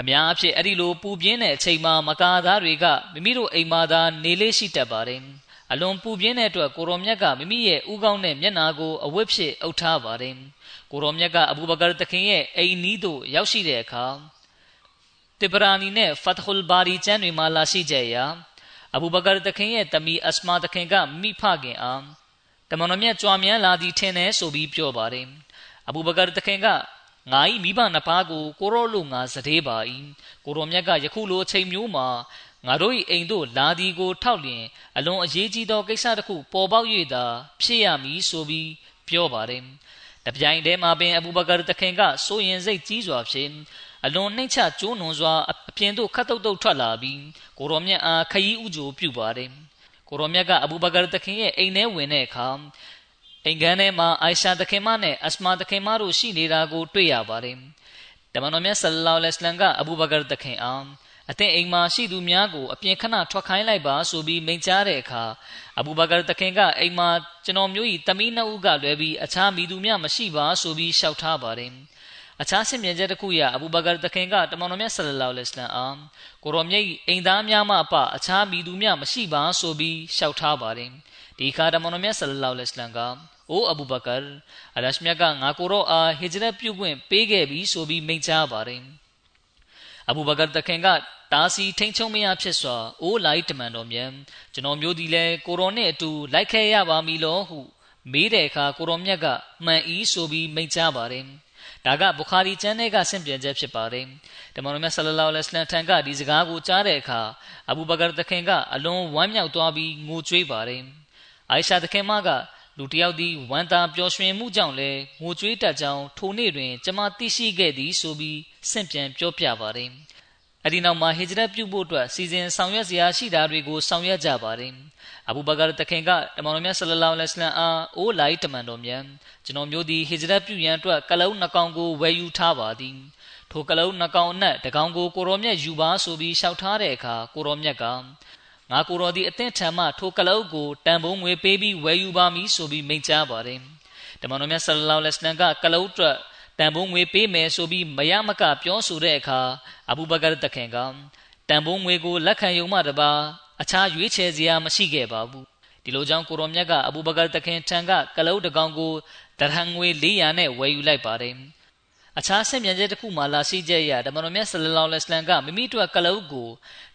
အများအဖြစ်အဲ့ဒီလိုပူပြင်းတဲ့အချိန်မှာမကာသားတွေကမိမိတို့အိမ်မှာသာနေလေးရှိတတ်ပါတယ်အလွန်ပူပြင်းတဲ့အတွက်ကိုရောမြတ်ကမိမိရဲ့ဥကောင်းတဲ့မျက်နာကိုအဝတ်ဖြစ်အုပ်ထားပါတယ်ကိုရောမြတ်ကအဘူဘကာတခင်ရဲ့အိမ်နီးသို့ရောက်ရှိတဲ့အခါ တေဘရာနီနဲ့ဖတ်ဟူလ်ဘာရီကျမ်းတွေမှာလာရှိကြရာအဘူဘကာတခင်ရဲ့တမီအစမာတခင်ကမိဖခင်အားတမန်တော်မြတ်ကြွားမြန်းလာသည်ထင်တယ်ဆိုပြီးပြောပါတယ်အဘူဘကာတခင်ကငါ၏မိဘနှစ်ပါးကိုကိုရောလို့ငါစတဲ့ပါ၏ကိုရောမြတ်ကယခုလိုအချိန်မျိုးမှာငါတို့၏အိမ်သို့လာသည်ကိုထောက်လျင်အလွန်အရေးကြီးသောကိစ္စတစ်ခုပေါ်ပေါက်၍သာဖြစ်ရမည်ဆိုပြီးပြောပါတယ်တပြိုင်တည်းမှာပင်အဘူဘကာတခင်ကစိုးရင်စိတ်ကြီးစွာဖြင့် အလွန်နှိမ့်ချကျိုးနွန်စွာအပြင်သို့ခတ်တုတ်တုတ်ထွက်လာပြီးကိုရောမြတ်အားခရီးဥကြိုပြုပါတယ်ကိုရောမြတ်ကအဘူဘကာတခင်ရဲ့အိမ်ထဲဝင်တဲ့အခါအိမ်ခန်းထဲမှာအိုင်ရှာတခင်မနဲ့အစမာတခင်မတို့ရှိနေတာကိုတွေ့ရပါတယ်တမန်တော်မြတ်ဆလ္လာလဟ်အလိုင်းကအဘူဘကာတခင်အောင်အသင်အိမ်မှာရှိသူများကိုအပြင်ခဏထွက်ခိုင်းလိုက်ပါဆိုပြီးမိန့်ကြားတဲ့အခါအဘူဘကာတခင်ကအိမ်မှာကျွန်တော်မျိုးဤတမီးနှစ်ဦးကလွဲပြီးအခြားမိသူများမရှိပါဆိုပြီးရှောက်ထားပါတယ် အခြားဆင်မြင်ချက်တစ်ခုရအဘူဘကာတခင်ကတမန်တော်မြတ်ဆလလောလ္လဟ်အလัยဟိဝါစလမ်အားကိုရောမြိတ်အိမ်သားများမှအပအခြားမိသူများမရှိပါဆိုပြီးရှောက်ထားပါတယ်ဒီခါတမန်တော်မြတ်ဆလလောလ္လဟ်အလัยဟိဝါစလမ်ကအိုအဘူဘကာအလရှမြတ်ကငါကိုရောအားဟစ်ဂျရတ်ပြုခွင့်ပေးခဲ့ပြီဆိုပြီးမိန့်ကြားပါတယ်အဘူဘကာတခင်ကတာစီထိန်ချုံမရဖြစ်စွာအိုးလိုက်တမန်တော်မြတ်ကျွန်တော်မျိုးဒီလဲကိုရောနဲ့အတူလိုက်ခဲ့ရပါမည်လောဟုမေးတဲ့အခါကိုရောမြတ်ကမှန်ဤဆိုပြီးမိန့်ကြားပါတယ် ဒါကဘုခါရီကျမ်းထဲကဆင့်ပြန်ချက်ဖြစ်ပါတယ်တမန်တော်မြတ်ဆလလောလဟ်အလัยဟ်ထံကဒီစကားကိုကြားတဲ့အခါအဘူဘကာတခင်ကအလွန်ဝမ်းမြောက်သွားပြီးငိုကြွေးပါတယ်အိုင်ရှာတခင်မကလူတယောက်သည်ဝမ်းသာပျော်ရွှင်မှုကြောင့်လည်းငိုကြွေးတတ်ကြောင်းထိုနေ့တွင် ကျွန်မသိရှိခဲ့သည်ဆိုပြီးဆင့်ပြန်ပြောပြပါတယ် အဒီနောက်မှာဟီဂျရတ်ပြုဖို့အတွက်စီစဉ်ဆောင်ရွက်စရာရှိတာတွေကိုဆောင်ရွက်ကြပါတယ်။အဘူဘကာတခင်ကတမန်တော်မြတ်ဆလလောလဟ်အလိုင်းအားအိုးလိုက်တမန်တော်မြတ်ကျွန်တော်မျိုးဒီဟီဂျရတ်ပြုရန်အတွက်ကလုံးနှကောင်ကိုဝယ်ယူထားပါသည်။ထိုကလုံးနှကောင်အနက်တကောင်ကိုကိုရောမြတ်ယူပါဆိုပြီးလျှောက်ထားတဲ့အခါကိုရောမြတ်ကငါကိုတော်ဒီအသင့်ထံမှထိုကလုံးကိုတန်ဖိုးငွေပေးပြီးဝယ်ယူပါမည်ဆိုပြီးမိန့်ကြားပါတယ်။တမန်တော်မြတ်ဆလလောလဟ်အလိုင်းကကလုံးအတွက် တန်ဖိုးငွေပေးမယ်ဆိုပြီးမရမကပြောဆိုတဲ့အခါအဘူဘကာတခင်ကတန်ဖိုးငွေကိုလက်ခံယုံမှတပါအခြားရွေးချယ်စရာမရှိခဲ့ပါဘူးဒီလိုကြောင့်ကိုရောမြတ်ကအဘူဘကာတခင်ထံကကလုတ်တကောင်ကိုဒရဟန်ငွေ400နဲ့ဝယ်ယူလိုက်ပါတယ်အခြားဆင့်ပြန်ချက်တစ်ခုမှလာရှိချက်ရဓမ္မတော်မြတ်ဆလလောလဟ်အလိုင်းကမိမိတို့ကလုတ်ကို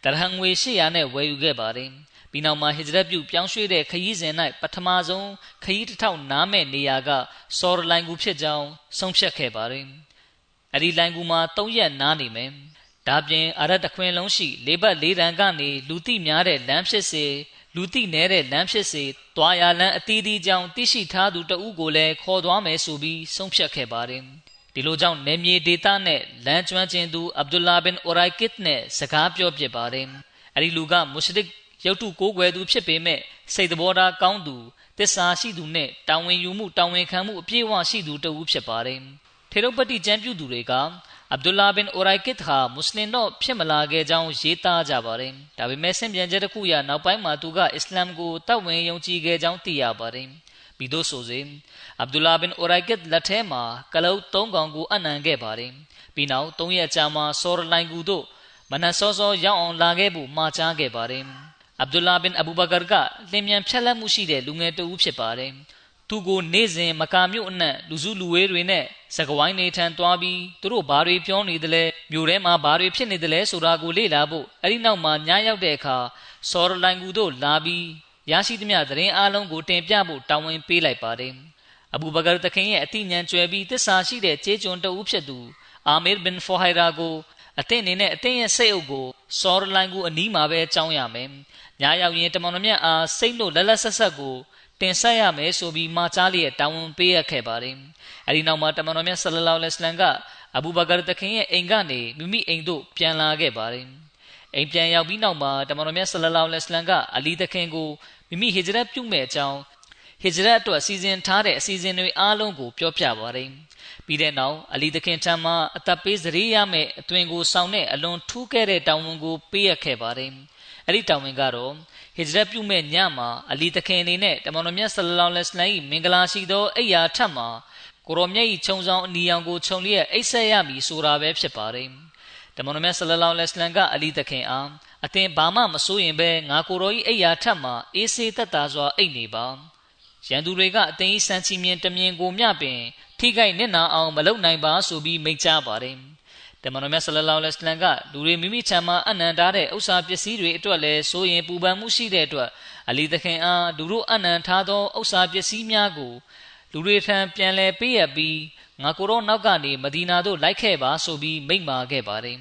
ဒရဟန်ငွေ800နဲ့ဝယ်ယူခဲ့ပါတယ် ပြီးနောက်မှာဟစ်ဂျရတ်ပြုပြောင်းရွှေ့တဲ့ခရီးစဉ်၌ပထမဆုံးခရီးတစ်ထောက်နားမဲ့နေရာကဆော်ရလိုင်ကူဖြစ်ကြောင်းဆုံးဖြတ်ခဲ့ပါတယ်။အဲဒီလိုင်ကူမှာ၃ရက်နားနေမယ်။ဒါပြင်အရတ်တခွင်လုံးရှိလေးဘက်လေးတန်ကနေလူသိများတဲ့လမ်းဖြစ်စေလူသိနေတဲ့လမ်းဖြစ်စေတွားရလမ်းအသီးသီးကြောင့်သိရှိထားသူတဦးကိုလည်းခေါ်သွားမယ်ဆိုပြီးဆုံးဖြတ်ခဲ့ပါတယ်။ဒီလိုကြောင့်နေမြေဒေတာနဲ့လမ်းကျွမ်းကျင်သူအဗ်ဒူလာဘင်အိုရိုက်ကစ်နဲ့စကားပြောပြပါတယ်။အဲဒီလူကမုရှရစ် ရုပ်တုကိုးကွယ်သူဖြစ်ပေမဲ့စိတ်သဘောထားကောင်းသူတစ္ဆာရှိသူနဲ့တာဝန်ယူမှုတာဝန်ခံမှုအပြည့်အဝရှိသူတဦးဖြစ်ပါတယ်။ထေရုပတိကျမ်းပြုသူတွေကအဗ်ဒူလာဘင်အိုရိုက်ကစ်ဟာမွတ်စလင်တော့ဖြစ်မလာခဲ့ကြောင်းရေးသားကြပါတယ်။ဒါပေမဲ့ဆင့်ပြန်ချက်တစ်ခုရနောက်ပိုင်းမှာသူကအစ္စလာမ်ကိုတတ်ဝင်ယုံကြည်ခဲ့ကြောင်းသိရပါတယ်။ပြီးတော့ဆိုစေအဗ်ဒူလာဘင်အိုရိုက်ကစ်လက်ထဲမှာကလုတ်၃កောင်ကိုအနံခဲ့ပါတယ်။ပြီးနောက်၃ရက်ကြာမှဆော်ရလိုင်ကူတို့မနက်စောစောရောက်အောင်လာခဲ့ဖို့မှာကြားခဲ့ပါတယ်။ အဗ်ဒူလာဘင်အဘူဘကာကလင်မြန်ဖြတ်လက်မှုရှိတဲ့လူငယ်တဦးဖြစ်ပါတယ်။သူကိုနေ့စဉ်မကာမြို့အနှံ့လူစုလူဝေးတွေနဲ့စကဝိုင်းနေထန်သွားပြီးသူတို့ဘာတွေပြောနေသလဲမြို့ထဲမှာဘာတွေဖြစ်နေသလဲဆိုတာကိုလေ့လာဖို့အဲ့ဒီနောက်မှာညရောက်တဲ့အခါဆော်ရလိုင်ကူတို့လာပြီးရရှိသမျှသတင်းအလုံးကိုတင်ပြဖို့တာဝန်ပေးလိုက်ပါတယ်။အဘူဘကာတခင်ရဲ့အတိညာဉ်ကျွဲပြီးတစ္ဆာရှိတဲ့ကျေးကျွန်တဦးဖြစ်သူအာမီဘင်ဖိုဟိုင်ရာကိုအသင်အနေနဲ့အသင်ရဲ့စိတ်အုပ်ကိုဆော်ရလိုင်ကူအနီးမှာပဲကြောင်းရမယ်။ ညရောက်ရင်တမန်တော်မြတ်အားစိတ်လို့လက်လက်ဆက်ဆက်ကိုတင်ဆက်ရမယ်ဆိုပြီးမှာကြားလျက်တာဝန်ပေးရခဲ့ပါတယ်။အဲဒီနောက်မှာတမန်တော်မြတ်ဆလလောလဟ်အလัยဟ်ကအဘူဘကာတခင်ရဲ့အိမ်ကနေမိမိအိမ်သို့ပြန်လာခဲ့ပါတယ်။အိမ်ပြန်ရောက်ပြီးနောက်မှာတမန်တော်မြတ်ဆလလောလဟ်အလัยဟ်ကအလီတခင်ကိုမိမိဟီဂျရတ်ပြုမဲ့အကြောင်းဟီဂျရတ်အတွက်စီစဉ်ထားတဲ့အစီအစဉ်တွေအားလုံးကိုပြောပြပါတယ်။ပြီးတဲ့နောက်အလီတခင်ထံမှအသက်ပေးစရိရမဲ့အသွင်ကိုစောင်းတဲ့အလွန်ထူးခဲ့တဲ့တောင်းဝန်ကိုပေးရခဲ့ပါတယ်။ အဲ့ဒီတာဝန်ကတော့ဟစ်ဂျရတ်ပြုမဲ့ညမှာအလီတခင်အနေနဲ့တမန်တော်မြတ်ဆလလောလဟ်အလိုင်းမင်္ဂလာရှိသောအိယာထက်မှာကိုရောမြတ်၏ခြုံဆောင်အနီရောင်ကိုခြုံလျက်အိတ်ဆက်ရမည်ဆိုတာပဲဖြစ်ပါတယ်တမန်တော်မြတ်ဆလလောလဟ်အလိုင်းကအလီတခင်အားအသင်ဘာမှမစိုးရင်ပဲငါကိုရော၏အိယာထက်မှာအေးဆေးသက်သာစွာအိတ်နေပါရန်သူတွေကအသင်၏စံချီမြင်တမြင်ကိုမျှပင်ထထိခိုက်နစ်နာအောင်မလုပ်နိုင်ပါဆိုပြီးမိန့်ကြားပါတယ် တမန်တော်မြတ်ဆလလောလ္လဟ်အလိုင်းကလူတွေမိမိချမ်းမှာအနန္တာတဲ့ဥစ္စာပစ္စည်းတွေအတွက်လည်းဆိုရင်ပူပန်မှုရှိတဲ့အတွက်အလီသခင်အားလူတို့အနန္ထားသောဥစ္စာပစ္စည်းများကိုလူတွေထံပြန်လဲပေးရပြီးငါကိုရောနောက်ကနေမဒီနာသို့လိုက်ခဲ့ပါဆိုပြီးမိန့်မာခဲ့ပါတယ်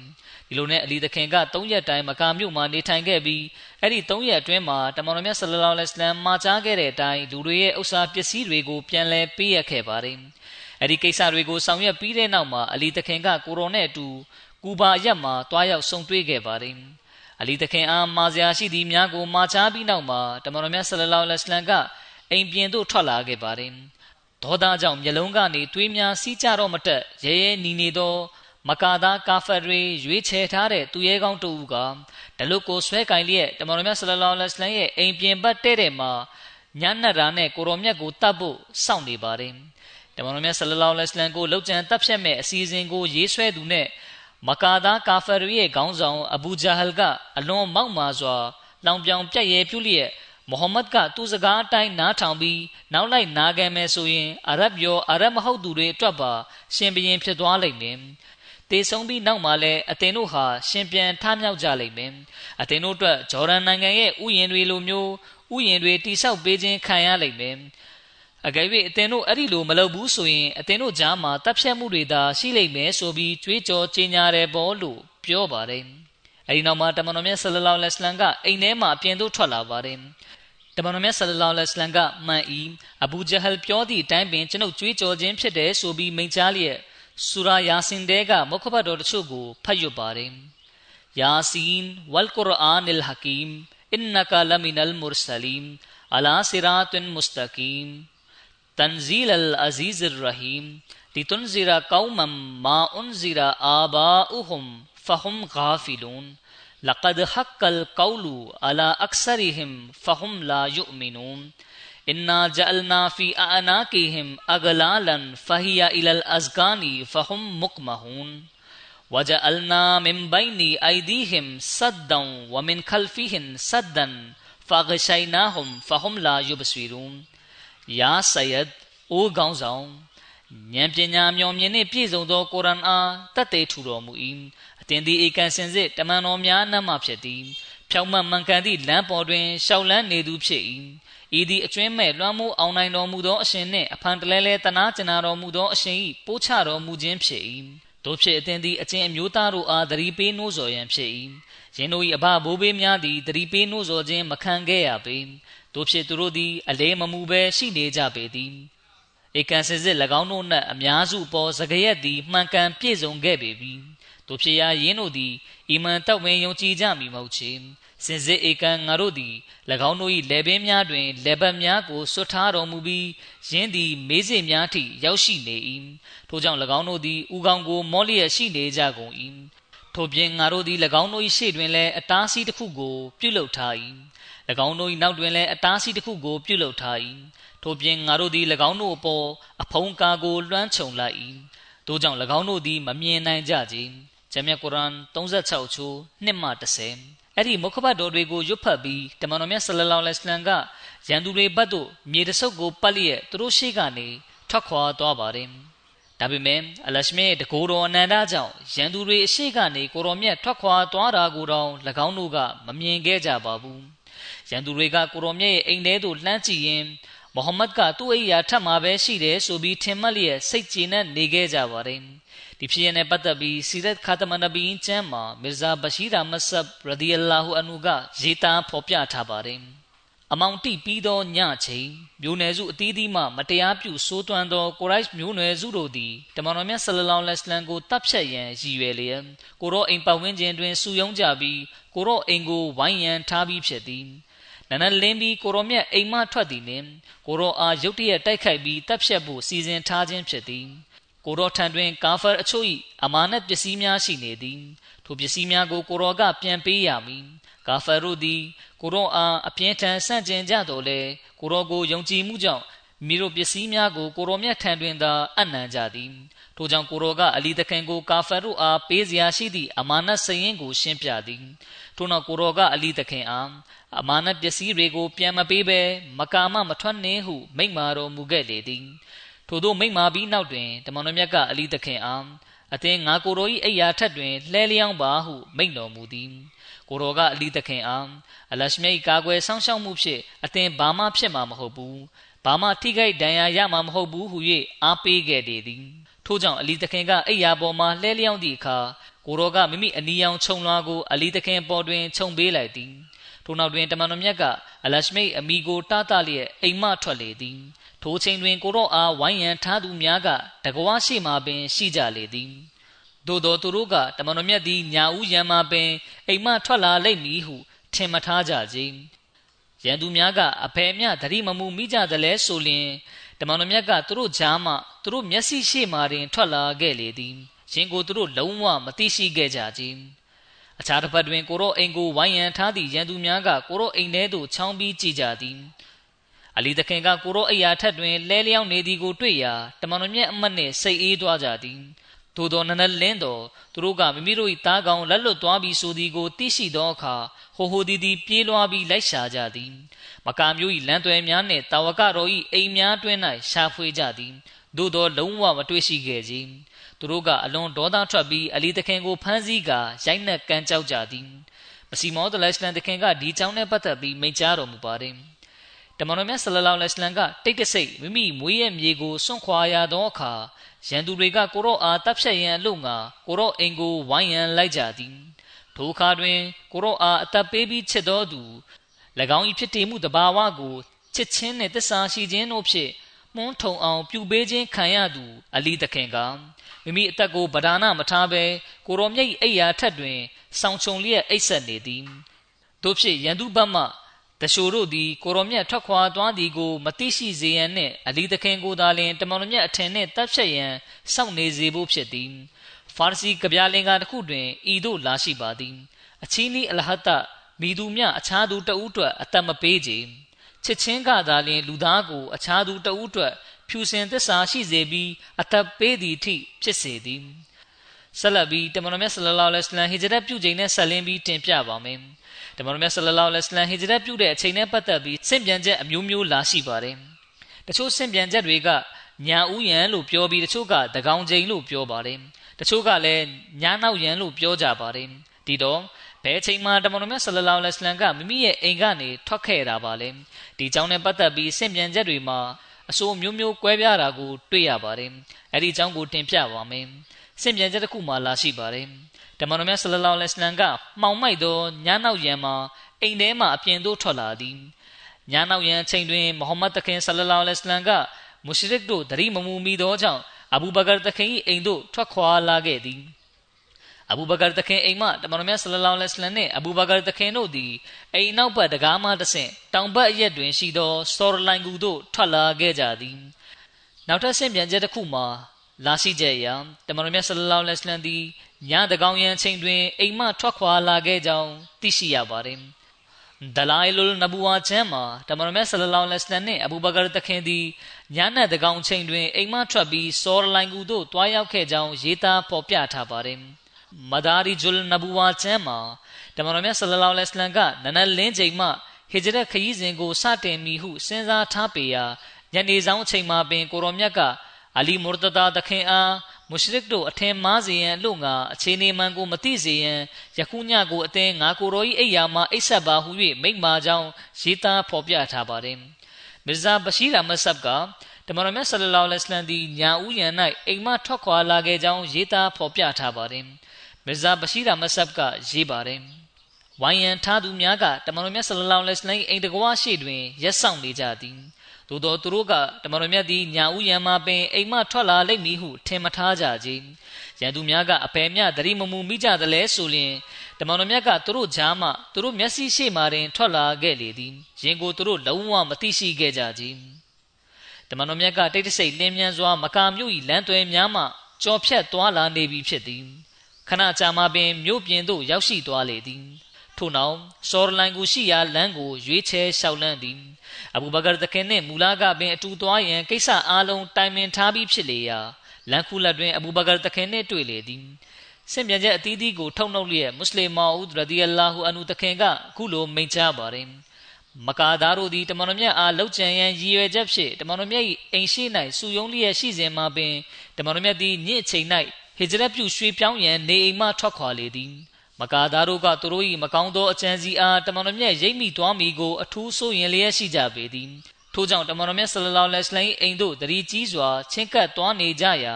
ဒီလိုနဲ့အလီသခင်က၃ရက်တိုင်မကာမြို့မှာနေထိုင်ခဲ့ပြီးအဲ့ဒီ၃ရက်အတွင်းမှာတမန်တော်မြတ်ဆလလောလ္လဟ်အလိုင်းမှာကြားခဲ့တဲ့အတိုင်းလူတွေရဲ့ဥစ္စာပစ္စည်းတွေကိုပြန်လဲပေးရခဲ့ပါတယ် အဲ့ဒီကိစ္စတွေကိုဆောင်ရွက်ပြီးတဲ့နောက်မှာအလီသခင်ကကိုရောနဲ့အတူကူဘာရက်မှာတွားရောက်ဆုံတွေ့ခဲ့ပါတယ်အလီသခင်အားမာဇာရှိသည်များကိုမာချားပြီးနောက်မှာတမန်တော်မြတ်ဆလလောလ္လဟ်အလိုင်းကအိမ်ပြင်သို့ထွက်လာခဲ့ပါတယ်ဒေါသကြောင့်မျက်လုံးကနေသွေးများစီးကြတော့မတက်ရဲရဲနီနေသောမကာသားကာဖတ်တွေရွေးချယ်ထားတဲ့သူရဲကောင်းတူကဒလုတ်ကိုဆွဲကင်လျက်တမန်တော်မြတ်ဆလလောလ္လဟ်အလိုင်းရဲ့အိမ်ပြင်ဘက်တဲ့တဲ့မှာညံ့နက်ရာနဲ့ကိုရောမြတ်ကိုတတ်ဖို့စောင့်နေပါတယ် တမန်တော်မြတ်ဆလလောလ္လဟ်အလိုင်းကိုလောက်ကျန်တပ်ဖြတ်မဲ့အစီအစဉ်ကိုရေးဆွဲသူနဲ့မကာသားကာဖတ်ရဲ့ခေါင်းဆောင်အဘူဂျာဟလ်ကအလွန်မောက်မာစွာလောင်ပြောင်ပြက်ရဲပြုလျက်မိုဟမ္မဒ်ကသူ့စကားအတိုင်းနားထောင်ပြီးနောက်လိုက်နားခဲ့မယ်ဆိုရင်အာရဗ်ရောအာရဗ်မဟုတ်သူတွေအတွက်ပါရှင်ဘရင်ဖြစ်သွားလိမ့်မယ်တေဆုံးပြီးနောက်မှာလဲအသင်တို့ဟာရှင်ပြန်ထမြောက်ကြလိမ့်မယ်အသင်တို့အတွက်ဂျော်ဒန်နိုင်ငံရဲ့ဥယျာဉ်တွေလိုမျိုးဥယျာဉ်တွေတိဆောက်ပေးခြင်းခံရလိမ့်မယ် အကယ်၍အသင်တို့အဲ့ဒီလိုမလုပ်ဘူးဆိုရင်အသင်တို့ကြားမှာတပ်ဖြတ်မှုတွေသာရှိလိမ့်မယ်ဆိုပြီးကြွေးကြော်ကြေညာတယ်ပေါ့လို့ပြောပါတယ်အဲဒီနောက်မှာတမန်တော်မြတ်ဆလလောလ္လဟ်အလိုင်းကအိမ်ထဲမှာအပြင်သို့ထွက်လာပါတယ်တမန်တော်မြတ်ဆလလောလ္လဟ်အလိုင်းကမှန်ဤအဘူဂျဟလ်ပြောသည့်အတိုင်းပင်ကျွန်ုပ်ကြွေးကြော်ခြင်းဖြစ်တယ်ဆိုပြီးမိန့်ကြားလျက်ဆူရာယာစင်တဲကမုခဘတ်တော်တချို့ကိုဖတ်ရွတ်ပါတယ်ယာစင်ဝလ်ကုရအာန်အလ်ဟကီမ်အင်နကလမင်အလ်မုရစလင်အလာဆီရာတ်မုစတကီမ် تنزيل العزيز الرحيم لتنذر قوما ما أنذر آباؤهم فهم غافلون. لقد حق القول على أكثرهم فهم لا يؤمنون. إنا جعلنا في أعناقهم أغلالا فهي إلى الأذقان فهم مقمحون وجعلنا من بين أيديهم سدا ومن خلفهم سدا فغشيناهم فهم لا يبصرون. ယာဆယတ်အိုးကောင်းဆောင်ဉာဏ်ပညာမျောမြင်နှင့်ပြည့်စုံသောကုရ်အာန်အားတတ်သိထူတော်မူ၏အသင်သည်ဧကန်စင်စစ်တမန်တော်များနတ်မှဖြစ်သည်ဖြောင့်မတ်မှန်ကန်သည့်လမ်းပေါ်တွင်ရှောက်လန်းနေသူဖြစ်၏ဤသည်အကျွင်းမဲ့လွှမ်းမိုးအောင်နိုင်တော်မူသောအရှင်နှင့်အဖန်တလဲလဲတနာကျင်နာတော်မူသောအရှင်၏ပိုးချတော်မူခြင်းဖြစ်၏တို့ဖြစ်အသင်သည်အချင်းအမျိုးသားတို့အားသတိပေးနှိုးဆော်ရန်ဖြစ်၏ယင်းတို့၏အဘဘိုးဘေးများသည်သတိပေးနှိုးဆော်ခြင်းမခံခဲ့ရပေ တို့ဖြစ်သူတို့သည်အလေးမမူဘဲရှိနေကြပေသည်ဧကန်စစ်စစ်၎င်းတို့နှင့်အများစုပေါ်စကရက်သည်မှန်ကန်ပြည့်စုံခဲ့ပေပြီတို့ဖြစ်ရာယင်းတို့သည်အီမန်တောက်ဝင်ယုံကြည်ကြမည်မဟုတ်ချေစင်စစ်ဧကန်ငါတို့သည်၎င်းတို့၏လက်ပင်များတွင်လက်ပတ်များကိုဆွတ်ထားတော်မူပြီးယင်းသည်မေးစေများထိရောက်ရှိနေ၏ထို့ကြောင့်၎င်းတို့သည်ဥကောင်းကိုမောလျက်ရှိနေကြကုန်၏ထို့ပြင်ငါတို့သည်၎င်းတို့၏ရှေ့တွင်လည်းအတားဆီးတစ်ခုကိုပြုလုပ်ထား၏၎ င်းတို့၏နောက်တွင်လည်းအတားဆီးတစ်ခုကို ပြုလုပ်ထား၏ထို့ပြင်ငါတို့သည်၎င်းတို့အပေါ်အဖုံးကာကိုလွှမ်းခြုံလိုက်၏တို့ကြောင့်၎င်းတို့သည်မမြင်နိုင်ကြကြဂျမ်မြတ်ကုရ်အာန်36ချိုး1မှ30အဲ့ဒီမုခဘတ်တော်တွေကိုရွတ်ဖတ်ပြီးတမန်တော်မြတ်ဆလလောလ္လဟ်အလိုင်းကရန်သူတွေဘက်သို့မြေတဆုပ်ကိုပတ်လျက်သူတို့ရှိကနေထွက်ခွာသွားပါတယ်ဒါပေမဲ့အလရှမေတကိုယ်တော်အနန္တကြောင့်ရန်သူတွေအရှိကနေကိုတော်မြတ်ထွက်ခွာသွားတာကိုတောင်၎င်းတို့ကမမြင်ခဲ့ကြပါဘူး ရန်သူတွေကကိုရောမြတ်ရဲ့အိမ်ထဲသို့လှမ်းကြည့်ရင်မုဟမ္မဒ်ကသူ့အိယာထပ်မှာပဲရှိတယ်ဆိုပြီးထင်မှတ်လျက်စိတ်ကြည်နဲ့နေခဲ့ကြပါတယ်ဒီဖြစ်ရတဲ့ပတ်သက်ပြီးစီရတ်ခါတမနဘီအင်းကျမ်းမှာမီဇာဘရှိရာမဆပ်ရဒီအလာဟူအန်ဟူကရေးသားဖော်ပြထားပါတယ်အမောင်တိပြီးသောညချိန်မျိုးနွယ်စုအသီးသီးမှမတရားပြုဆိုးသွမ်းသောကိုရိုက်မျိုးနွယ်စုတို့သည်တမန်တော်မြတ်ဆလလောလ္လဟ်အလัยဟ်ကိုတပ်ဖြတ်ရန်ရည်ရွယ်လျက်ကိုရောအိမ်ပတ်ဝန်းကျင်တွင်စုယုံကြပြီးကိုရောအိမ်ကိုဝိုင်းရန်ထားပြီးဖြစ်သည် နနလင်းပြီးကိုရောမြတ်အိမ်မထွက်သည်နှင့်ကိုရောအားရုတ်တရက်တိုက်ခိုက်ပြီးတပ်ဖြတ်ဖို့စီစဉ်ထားခြင်းဖြစ်သည်ကိုရောထံတွင်ကာဖာအချို့၏အမာနတ်ပစ္စည်းများရှိနေသည်ထိုပစ္စည်းများကိုကိုရောကပြန်ပေးရမည်ကာဖာတို့သည်ကိုရောအားအပြင်းထန်ဆန့်ကျင်ကြတော်လဲကိုရောကိုယုံကြည်မှုကြောင့်မိတို့ပစ္စည်းများကိုကိုရောမြတ်ထံတွင်သာအနံ့ကြသည်ထိုကြောင့်ကိုရောကအလီတခင်ကိုကာဖာတို့အားပေးစရာရှိသည့်အမာနတ်စရင်ကိုရှင်းပြသည်ထို့နောက်ကိုရောကအလီတခင်အား အမာနတ်ပစ္စည်းတွေကို ပြန်မပေးဘဲမကာမမထွက်နှင်းဟုမိန့်မာတော်မူခဲ့လေသည်ထို့သောမိမ့်မာပြီးနောက်တွင်တမန်တော်မြတ်ကအလီတခင်အားအသင်ငါကိုတော်၏အိယာထက်တွင်လှဲလျောင်းပါဟုမိန့်တော်မူသည်ကိုတော်ကအလီတခင်အားအလရှမြိတ်ကာကွယ်ဆောင်းရှောက်မှုဖြင့်အသင်ဘာမှဖြစ်မှာမဟုတ်ဘူးဘာမှထိခိုက်ဒဏ်ရာရမှာမဟုတ်ဘူးဟု၍အားပေးခဲ့တယ်သည်ထို့ကြောင့်အလီတခင်ကအိယာပေါ်မှလှဲလျောင်းသည့်အခါကိုတော်ကမိမိအနီရောင်ခြုံလွှာကိုအလီတခင်ပေါ်တွင်ခြုံပေးလိုက်သည် ထို့နောက်တွင်တမန်တော်မြတ်ကအလရှမိတ်အမိကိုတားတလျက်အိမ်မထွက်လေသည်ထိုချိန်တွင်ကိုတော့အားဝိုင်းရန်ထားသူများကတကွာရှိမှပင်ရှိကြလေသည်သို့သောသူတို့ကတမန်တော်မြတ်သည်ညာဦးရန်မှပင်အိမ်မထွက်လာလိမ့်မည်ဟုထင်မထားကြကြရန်သူများကအဖယ်မြသတိမမူမိကြသလဲဆိုလျင်တမန်တော်မြတ်ကသူတို့ကြားမှသူတို့မျက်စိရှိမှတွင်ထွက်လာခဲ့လေသည်ရင်ကိုသူတို့လုံးဝမသိရှိခဲ့ကြကြ အခြားတစ်ဖက်တွင်ကိုရောအိမ်ကိုဝိုင်းရန်ထားသည့်ရန်သူများကကိုရောအိမ်ထဲသို့ချောင်းပြီးကြည့်ကြသည်အလီသခင်ကကိုရောအိယာထက်တွင်လဲလျောင်းနေသည်ကိုတွေ့ရာတမန်တော်မြတ်အမတ်နှင့်စိတ်အေးသွားကြသည်သို့သောနနလင်းတော်သူတို့ကမိမိတို့၏သားကောင်လက်လွတ်သွားပြီးဆိုသည်ကိုသိရှိသောအခါဟိုဟိုဒီဒီပြေးလွှားပြီးလိုက်ရှာကြသည်မကာမျိုး၏လမ်းသွဲများနှင့်တာဝကတော်၏အိမ်များတွင်၌ရှာဖွေကြသည်သို့သောလုံးဝမတွေ့ရှိခဲ့ကြ သူတို့ကအလွန်ဒေါသထွက်ပြီးအလီသခင်ကိုဖမ်းဆီးကာရိုက်နှက်ကမ်းကြောက်ကြသည်မစီမောဒလရှလန်သခင်ကဒီကြောင်းနဲ့ပတ်သက်ပြီးမိန့်ကြားတော်မူပါတယ်တမန်တော်မြတ်ဆလလောလဟ်အလัยဟ်ကတိတ်တဆိတ်မိမိမွေးရဲ့မြေကိုစွန့်ခွာရသောအခါရန်သူတွေကကိုရော့အားတပ်ဖြတ်ရန်အလို့ငါကိုရော့အိမ်ကိုဝိုင်းရန်လိုက်ကြသည်ထိုအခါတွင်ကိုရော့အားအသက်ပေးပြီးချစ်တော်သူ၎င်း၏ဖြစ်တည်မှုတဘာဝကိုချစ်ချင်းနှင့်သစ္စာရှိခြင်းတို့ဖြင့်မွန်းထုံအောင်ပြုပေးခြင်းခံရသူအလီသခင်က မိမိအသက်ကိုဗဒါနမထားဘဲကိုရောမြိတ်အိယာထက်တွင်ဆောင်းချုံလျက်အိတ်ဆက်နေသည်တို့ဖြစ်ရန်သူဘတ်မှတရှိုတို့သည်ကိုရောမြတ်ထွက်ခွာသွားသည်ကိုမသိရှိစေရန်နှင့်အလီသခင်ကိုသာလျှင်တမန်တော်မြတ်အထင်နှင့်တပ်ဖြတ်ရန်စောင့်နေစေဖို့ဖြစ်သည်ဖာရစီကဗျာလင်္ကာတစ်ခုတွင်ဤသို့လာရှိပါသည်အချီးနီးအလဟတမိသူမြအခြားသူတဦးအတွက်အသက်မပေးကြချစ်ချင်းကသာလျှင်လူသားကိုအခြားသူတဦးအတွက် ဖြူစင်သစ္စာရှိစေပြီးအသက်ပေးသည်ထိဖြစ်စေသည်ဆက်လက်ပြီးတမန်တော်မြတ်ဆလလောလ္လဟ်အလိုင်းဟီဂျရတ်ပြုချိန်နဲ့ဆက်လင်းပြီးတင်ပြပါမယ်တမန်တော်မြတ်ဆလလောလ္လဟ်အလိုင်းဟီဂျရတ်ပြုတဲ့အချိန်နဲ့ပတ်သက်ပြီးစင့်ပြန်ချက်အမျိုးမျိုးလာရှိပါတယ်တချို့စင့်ပြန်ချက်တွေကညာဥယံလို့ပြောပြီးတချို့ကတကောင်ချိန်လို့ပြောပါတယ်တချို့ကလည်းညာနောက်ယံလို့ပြောကြပါတယ်ဒီတော့ဘယ်အချိန်မှတမန်တော်မြတ်ဆလလောလ္လဟ်အလိုင်းကမိမိရဲ့အိမ်ကနေထွက်ခဲ့တာပါလဲဒီကြောင့်နဲ့ပတ်သက်ပြီးစင့်ပြန်ချက်တွေမှာ အဆိုးမျိုးမျိုးကွဲပြားတာကို တွေ့ရပါတယ်အဲ့ဒီအကြောင်းကိုတင်ပြပါမယ်စင်ပြန်ချက်တစ်ခုမှလာရှိပါတယ်တမန်တော်မြတ်ဆလလောလ္လဟ်အလัยဟ်ကမှောင်မိုက်သောညနောက်ရံမှာအိမ်ထဲမှအပြင်သို့ထွက်လာသည်ညနောက်ရံချိန်တွင်မုဟမ္မဒ်တခင်ဆလလောလ္လဟ်အလัยဟ်ကမုရှရစ်တို့တတိမမူမီသောကြောင့်အဘူဘကာတခင်၏အိမ်သို့ထွက်ခွာလာခဲ့သည် အဘူဘကာသခင်အိမ်မတမန်တော်မြတ်ဆလလောလဟ်အလမ်နှင့်အဘူဘကာသခင်တို့သည်အိမ်နောက်ဘက်တကားမှတဆင့်တောင်ဘက်အရက်တွင်ရှိသောစော်လိုင်ကူသို့ထွက်လာခဲ့ကြသည်နောက်ထပ်ဆင့်ပြန်ချက်တစ်ခုမှာလာရှိကြရာတမန်တော်မြတ်ဆလလောလဟ်အလမ်သည်ညတကောင်ရန်ချိန်တွင်အိမ်မထွက်ခွာလာခဲ့ကြောင်းသိရှိရပါသည်ဒလိုင်လုလ်နဘူဝါချမ်းမှာတမန်တော်မြတ်ဆလလောလဟ်အလမ်နှင့်အဘူဘကာသခင်သည်ညနဲ့တကောင်ချိန်တွင်အိမ်မထွက်ပြီးစော်လိုင်ကူသို့တွားရောက်ခဲ့ကြောင်းရေးသားဖော်ပြထားပါသည် မဒါရီဂျုလ်နဘူဝါချမ်းမှာတမန်တော်မြတ်ဆလလောလ္လဟ်အလัยဟ်ကနနလင်းချိန်မှဟစ်ဂျရတ်ခရီးစဉ်ကိုစတင်မိဟုစဉ်းစားထားပေရာညနေဆောင်ချိန်မှာပင်ကိုရောမြတ်ကအလီမူရတဒါသခင်အားမုရှရစ်တို့အထင်မှားစေရန်လို့ငါအခြေအနေမှန်ကိုမသိစေရန်ယခုညကိုအသင်ငါကိုရောဤအိယာမှာအိဆက်ပါဟု၍မိန့်မာကြောင်းရေးသားဖော်ပြထားပါတယ်မီဇာဘရှိရာမဆပ်ကတမန်တော်မြတ်ဆလလောလ္လဟ်အလัยဟ်သည်ညာဥယျာဉ်၌အိမ်မထွက်ခွာလာခဲ့ကြောင်းရေးသားဖော်ပြထားပါတယ် မီဇာဘရှိရာမဆပ်ကရေးပါတယ်ဝိုင်းရန်ထားသူများကတမန်တော်မြတ်ဆလလောလ္လဟ်အလัยဟ်အိမ်တကွာရှိတွင်ရက်ဆောင်နေကြသည်သို့သောသူတို့ကတမန်တော်မြတ်သည်ညာဥယံမှာပင်အိမ်မှထွက်လာလိမ့်မည်ဟုထင်မထားကြကြရန်သူများကအပေမြသတိမမူမိကြသလဲဆိုလျင်တမန်တော်မြတ်ကသူတို့ကြားမှသူတို့မျက်စိရှိမှတင်ထွက်လာခဲ့လေသည်ရင်ကိုသူတို့လုံးဝမသိရှိခဲ့ကြကြတမန်တော်မြတ်ကတိတ်တဆိတ်လင်းမြန်းစွာမကာမြို့၏လမ်းသွဲများမှကြော်ဖြတ်သွားလာနေပြီဖြစ်သည် ခဏကြာမှပင်မြို့ပြင်သို့ရောက်ရှိသွားလေသည်ထို့နောက်စော်ရလိုင်ကိုရှိရာလမ်းကိုရွေးချယ်လျှောက်လန်းသည်အဘူဘကာတခင်နှင့်မူလာကပင်အတူသွားရန်ကိစ္စအားလုံးတိုင်ပင်ထားပြီးဖြစ်လေရာလန်ခုလက်တွင်အဘူဘကာတခင်နှင့်တွေ့လေသည်စင်ပြန်ချက်အသီးသီးကိုထုတ်နှုတ်လျက်မွတ်စလင်မာဦးရဒီအလာဟူအန်ဟူတခင်ကအခုလိုမိန့်ကြားပါတယ်မမကာသားတို့သည်တမန်တော်မြတ်အားလှုပ်ကြံရန်ရည်ရွယ်ချက်ဖြင့်တမန်တော်မြတ်၏အိမ်ရှိ၌စုယုံလျက်ရှိစဉ်မှာပင်တမန်တော်မြတ်သည်ညစ်ချိန်၌ ဟိဂျရတ်ပြုရွှေပြောင်းရန်နေအိမ်မှထွက်ခွာလေသည်မကာသားတို့ကသူတို့၏မကောင်းသောအကြံစီအားတမန်တော်မြတ်ရိပ်မိသွားမိကိုအထူးဆိုရင်လျက်ရှိကြပေသည်ထို့ကြောင့်တမန်တော်မြတ်ဆလလောလဟ်အလိုင်းအိမ်တို့တရီကြီးစွာချင်းကပ်သွားနေကြရာ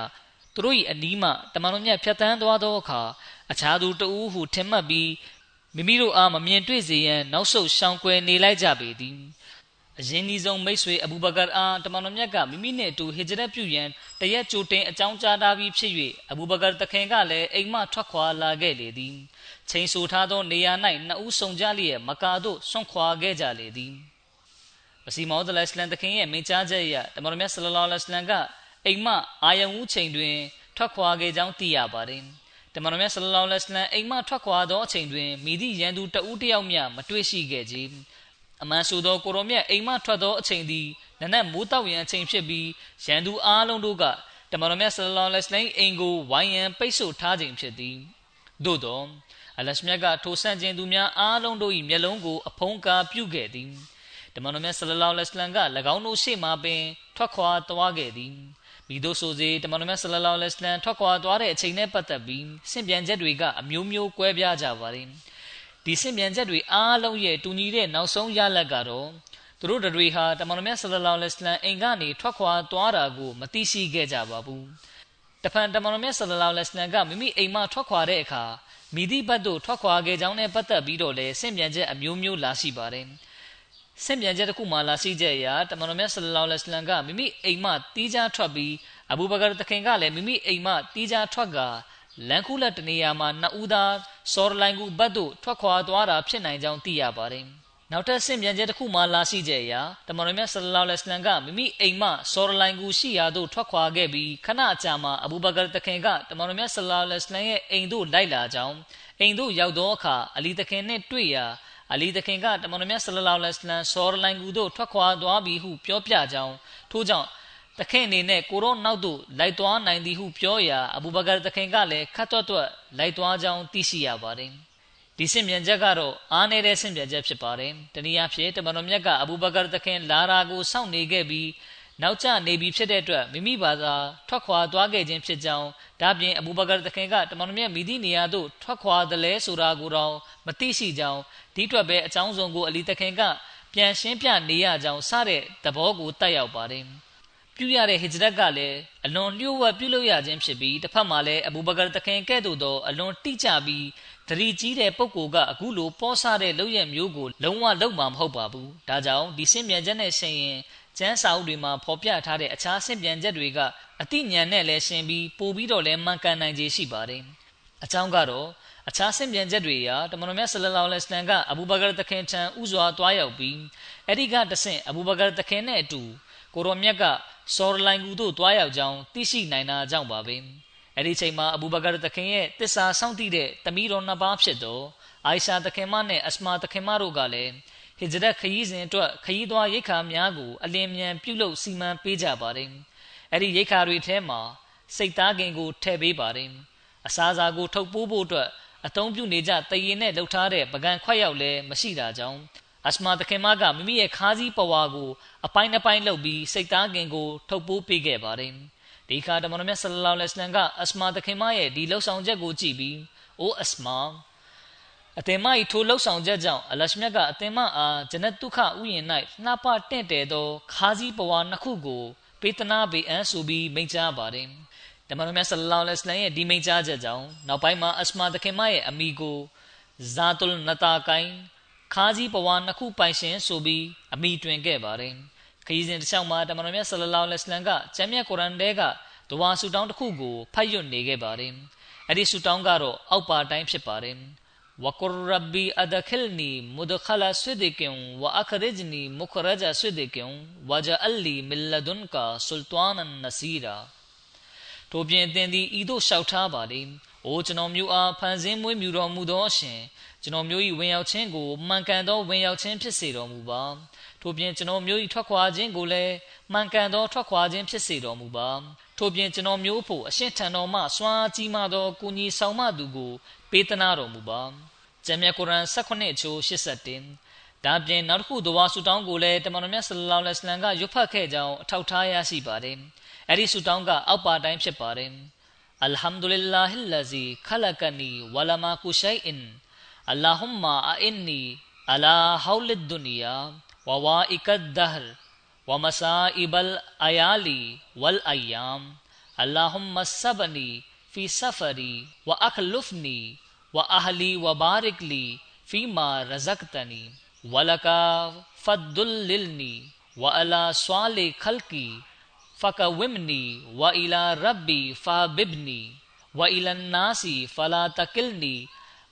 သူတို့၏အနီးမှတမန်တော်မြတ်ဖြတ်တန်းသွားသောအခါအခြားသူတဦးဟုထင်မှတ်ပြီးမိမိတို့အားမမြင်တွေ့စေရန်နောက်ဆုတ်ရှောင်ကွယ်နေလိုက်ကြပေသည် အရင်ဒီဆုံးမိတ်ဆွေအဘူဘကာအားတမန်တော်မြတ်ကမိမိနှင့်အတူဟစ်ဂျရတ်ပြုရန်တရက်ကြိုတင်အကြောင်းကြားထားပြီးဖြစ်၍အဘူဘကာတခင်ကလည်းအိမ်မှထွက်ခွာလာခဲ့လေသည်ချိန်ဆထားသောနေရာ၌နှစ်ဦးဆုံကြလျက်မကာတို့ဆွန့်ခွာခဲ့ကြလေသည်မစီမောဒလစ်လန်တခင်ရဲ့မိန့်ကြားချက်အရတမန်တော်မြတ်ဆလလောလဟ်အလัยဟ်ကအိမ်မှအာယံဦးချိန်တွင်ထွက်ခွာခဲ့ကြောင်းသိရပါတယ်တမန်တော်မြတ်ဆလလောလဟ်အလัยဟ်အိမ်မှထွက်ခွာသောအချိန်တွင်မိသည့်ရန်သူတဦးတယောက်မျှမတွေ့ရှိခဲ့ကြ အမှန်ဆိုသောကိုရောမြတ်အိမ်မှထွက်သောအချိန်သည်နနက်မိုးတောက်ရန်အချိန်ဖြစ်ပြီးရန်သူအားလုံးတို့ကတမန်တော်မြတ်ဆလလောလဟ်အလัยဟ်အိမ်ကိုဝိုင်းရန်ပိတ်ဆို့ထားခြင်းဖြစ်သည်သို့သောအလရှမြတ်ကထိုဆန့်ကျင်သူများအားလုံးတို့၏မျက်လုံးကိုအဖုံးကားပြုခဲ့သည်တမန်တော်မြတ်ဆလလောလဟ်အလိုင်းက၎င်းတို့ရှေ့မှပင်ထွက်ခွာသွားခဲ့သည်မိတို့ဆိုစေတမန်တော်မြတ်ဆလလောလဟ်အလိုင်းထွက်ခွာသွားတဲ့အချိန်နဲ့ပတ်သက်ပြီးဆင့်ပြန်ချက်တွေကအမျိုးမျိုးကွဲပြားကြပါတယ် ဒီဆင့်ပြန်ချက်တွေအားလုံးရဲ့တူညီတဲ့နောက်ဆုံးရလဒ်ကတော့သူတို့တွေဟာတမန်တော်မြတ်ဆလလောလဟ်အလိုင်းအိမ်ကနေထွက်ခွာသွားတာကိုမသိရှိခဲ့ကြပါဘူးတဖန်တမန်တော်မြတ်ဆလလောလဟ်အလိုင်းကမိမိအိမ်မှထွက်ခွာတဲ့အခါမိသည့်ဘတ်တို့ထွက်ခွာခဲ့ကြောင်းနဲ့ပတ်သက်ပြီးတော့လည်းဆင့်ပြန်ချက်အမျိုးမျိုးလာရှိပါတယ်ဆင့်ပြန်ချက်တစ်ခုမှလာရှိချက်အရတမန်တော်မြတ်ဆလလောလဟ်အလัยဟ်ကမိမိအိမ်မှတီးခြားထွက်ပြီးအဘူဘကာတခင်ကလည်းမိမိအိမ်မှတီးခြားထွက်က လန်ကူလက်တနေရာမှာနှစ်ဦးသားစော်လိုင်ကူဘတ်တို့ထွက်ခွာသွားတာဖြစ်နိုင်ကြောင်းသိရပါတယ်။နောက်ထပ်ဆင့်ပြန်ချက်တစ်ခုမှလာရှိကြရာတမန်တော်မြတ်ဆလလောလဟ်အလိုင်မ်ကမိမိအိမ်မှစော်လိုင်ကူရှိရာသို့ထွက်ခွာခဲ့ပြီးခဏအကြာမှာအဘူဘကာတခင်ကတမန်တော်မြတ်ဆလလောလဟ်အလိုင်မ်ရဲ့အိမ်သို့လိုက်လာကြောင်းအိမ်သို့ရောက်သောအခါအလီတခင်နှင့်တွေ့ရာအလီတခင်ကတမန်တော်မြတ်ဆလလောလဟ်အလိုင်မ်စော်လိုင်ကူတို့ထွက်ခွာသွားပြီဟုပြောပြကြောင်းထို့ကြောင့် တခင်အနေနဲ့ကိုရောနောက်သို့လိုက်သွားနိုင်သည်ဟုပြောရာအဘူဘကာတခင်ကလည်းခတ်တွတ်တွတ်လိုက်သွားကြောင်းသိရှိရပါတယ်ဒီစင်မြန်ချက်ကတော့အားနေတဲ့စင်မြန်ချက်ဖြစ်ပါတယ်တနည်းအားဖြင့်တမန်တော်မြတ်ကအဘူဘကာတခင်လာရာကိုစောင့်နေခဲ့ပြီးနောက်ကျနေပြီဖြစ်တဲ့အတွက်မိမိဘာသာထွက်ခွာသွားခဲ့ခြင်းဖြစ်ကြောင်းဒါပြင်အဘူဘကာတခင်ကတမန်တော်မြတ်မိသည့်နေရာသို့ထွက်ခွာတယ်လဲဆိုတာကိုတော့မသိရှိကြောင်းဒီအတွက်ပဲအကြောင်းစုံကိုအလီတခင်ကပြန်ရှင်းပြနေရကြောင်းစတဲ့သဘောကိုတက်ရောက်ပါတယ် ပြုရတဲ့ဟစ်ဂျရတ်ကလည်းအလွန်လျှို့ဝှက်ပြုလုပ်ရခြင်းဖြစ်ပြီးတစ်ဖက်မှာလည်းအဘူဘကာတခင်ကဲ့သို့သောအလွန်တိကျပြီးတရီကြီးတဲ့ပုဂ္ဂိုလ်ကအခုလိုပေါ်ဆတဲ့လုပ်ရမျိုးကိုလုံးဝလုပ်မှာမဟုတ်ပါဘူးဒါကြောင့်ဒီစင်မြန်ချက်နဲ့ရှင်ရင်ကျမ်းစာအုပ်တွေမှာဖော်ပြထားတဲ့အခြားဆင့်ပြန်ချက်တွေကအတိညာနဲ့လည်းရှင်ပြီးပို့ပြီးတော့လည်းမှန်ကန်နိုင်ခြေရှိပါတယ်။အကြောင်းကတော့အခြားဆင့်ပြန်ချက်တွေရာတမန်တော်မြတ်ဆလလောလဟ်အလัยဟ်ကအဘူဘကာတခင်ထံဥစွာသွားရောက်ပြီးအဲ့ဒီကတဆင့်အဘူဘကာတခင်နဲ့အတူ ကိုရောမြတ်ကစော်လိုင်ကူတို့သွားရောက်ကြောင်းသိရှိနိုင်တာကြောင့်ပါပဲ။အဲ့ဒီချိန်မှာအဘူဘကာတခင်ရဲ့တစ္ဆာစောင့်တည်တဲ့တမီးတော်နှစ်ပါးဖြစ်သောအိုင်ရှာတခင်မနဲ့အစမာတခင်မတို့ကလည်းဟစ်ဂျရတ်ခရီးစဉ်အတွက်ခရီးသွားရိတ်ခါများကိုအလင်းမြန်ပြုလုပ်စီမံပေးကြပါတယ်။အဲ့ဒီရိတ်ခါတွေထဲမှာစိတ်သားခင်ကိုထည့်ပေးပါတယ်။အစားအစာကိုထုတ်ပိုးဖို့အတွက်အသုံးပြုနေကြတရင်နဲ့လှုပ်ထားတဲ့ပကံခွက်ရောက်လည်းမရှိတာကြောင့် အစမာတခင်မကမိမိရဲ့ခါးစည်းပဝါကိုအပိုင်းတစ်ပိုင်းလုပ်ပြီးစိတ်သားခင်ကိုထုတ်ပိုးပေးခဲ့ပါတယ်။ဒီခါတမန်တော်မြတ်ဆလလောလဟ်အလัยဟ်ကအစမာတခင်မရဲ့ဒီလှုပ်ဆောင်ချက်ကိုကြည့်ပြီးအိုးအစမာအသင်မ၏ထိုလှုပ်ဆောင်ချက်ကြောင့်အလရှမြတ်ကအသင်မအားဂျနတ်ဒုက္ခဥယျာဉ်၌နှာပတင့်တယ်သောခါးစည်းပဝါနှစ်ခုကိုပေးသနာပေးအံဆိုပြီးမိန့်ကြားပါတယ်။တမန်တော်မြတ်ဆလလောလဟ်အလိုင်းရဲ့ဒီမိန့်ကြားချက်ကြောင့်နောက်ပိုင်းမှာအစမာသခင်မရဲ့အမိကိုဇာတုလ်နတာကိုင် ခါးကြီးဘဝနှစ်ခုပိုင်ရှင်ဆိုပြီးအမိတွင်ခဲ့ပါတယ်ခရီးစဉ်တစ်လျှောက်မှာတမန်တော်မြတ်ဆလလောလစ်လန်ကကျမ်းမြတ်ကုရ်အန်ထဲကဒဝါဆူတောင်းတစ်ခုကိုဖတ်ရွတ်နေခဲ့ပါတယ်အဲ့ဒီဆူတောင်းကတော့အောက်ပါတိုင်းဖြစ်ပါတယ်ဝကုရ်ရဘီအဒခလနီမုဒခလာဆွေဒီကင်ဝအခရဂျနီမုခရဂျာဆွေဒီကင်ဝဂျအလီမလဒွန်ကာဆူလ်တွန်နစီရာတို့ပြင်သင်သည်ဤသို့လျှောက်ထားပါလေ။အိုကျွန်တော်မျိုးအားဖန်ဆင်းမွေးမြူတော်မူသောရှင် ကျွန်တော်မျိုး၏ဝင်ရောက်ခြင်းကိုမှန်ကန်သောဝင်ရောက်ခြင်းဖြစ်စေတော်မူပါ။ထို့ပြင်ကျွန်တော်မျိုး၏ထွက်ခွာခြင်းကိုလည်းမှန်ကန်သောထွက်ခွာခြင်းဖြစ်စေတော်မူပါ။ထို့ပြင်ကျွန်တော်မျိုးဖို့အရှင်ထံတော်မှစွမ်းကြီးမားသောကုညီဆောင်မသူကို ပေးသနာတော်မူပါ။ဂျမ်မြတ်ကုရ်အန်18ချိုး81ဒါပြင်နောက်တစ်ခုဒဝါဆူတောင်းကိုလည်းတမန်တော်မြတ်ဆလလောလ္လဟ်အလัยဟိဝါစလမ်ကရွတ်ဖတ်ခဲ့ကြောင်းအထောက်ထားရရှိပါတယ်အဲ့ဒီဆူတောင်းကအောက်ပါတိုင်းဖြစ်ပါတယ်အလ်ဟမ်ဒူလ illah اللهم أئني على حول الدنيا ووائك الدهر ومسائب الأيالي والأيام. اللهم سبني في سفري وأخلفني وأهلي وبارك لي فيما رزقتني. ولك فضللني وعلى صالح خلقي فكومني وإلى ربي فاببني. وإلى الناس فلا تكلني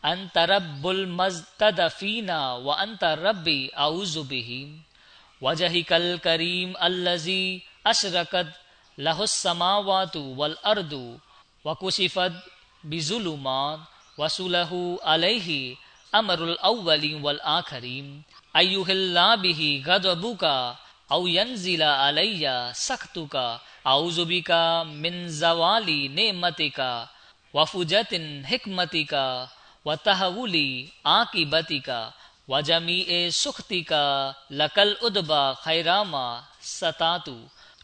أنت رب المزتدفين وأنت ربي أعوذ به. وجهك الكريم الذي أشركت له السماوات والأرض وكشفت بظلمات وسله عليه أمر الأولين والآخرين. أيها الله به غضبك أو ينزل علي سخطك أعوذ بك من زوال نعمتك وفجة حكمتك. وتحول عاقبتك وجميع سخطك لك الأدبى خيراما ستات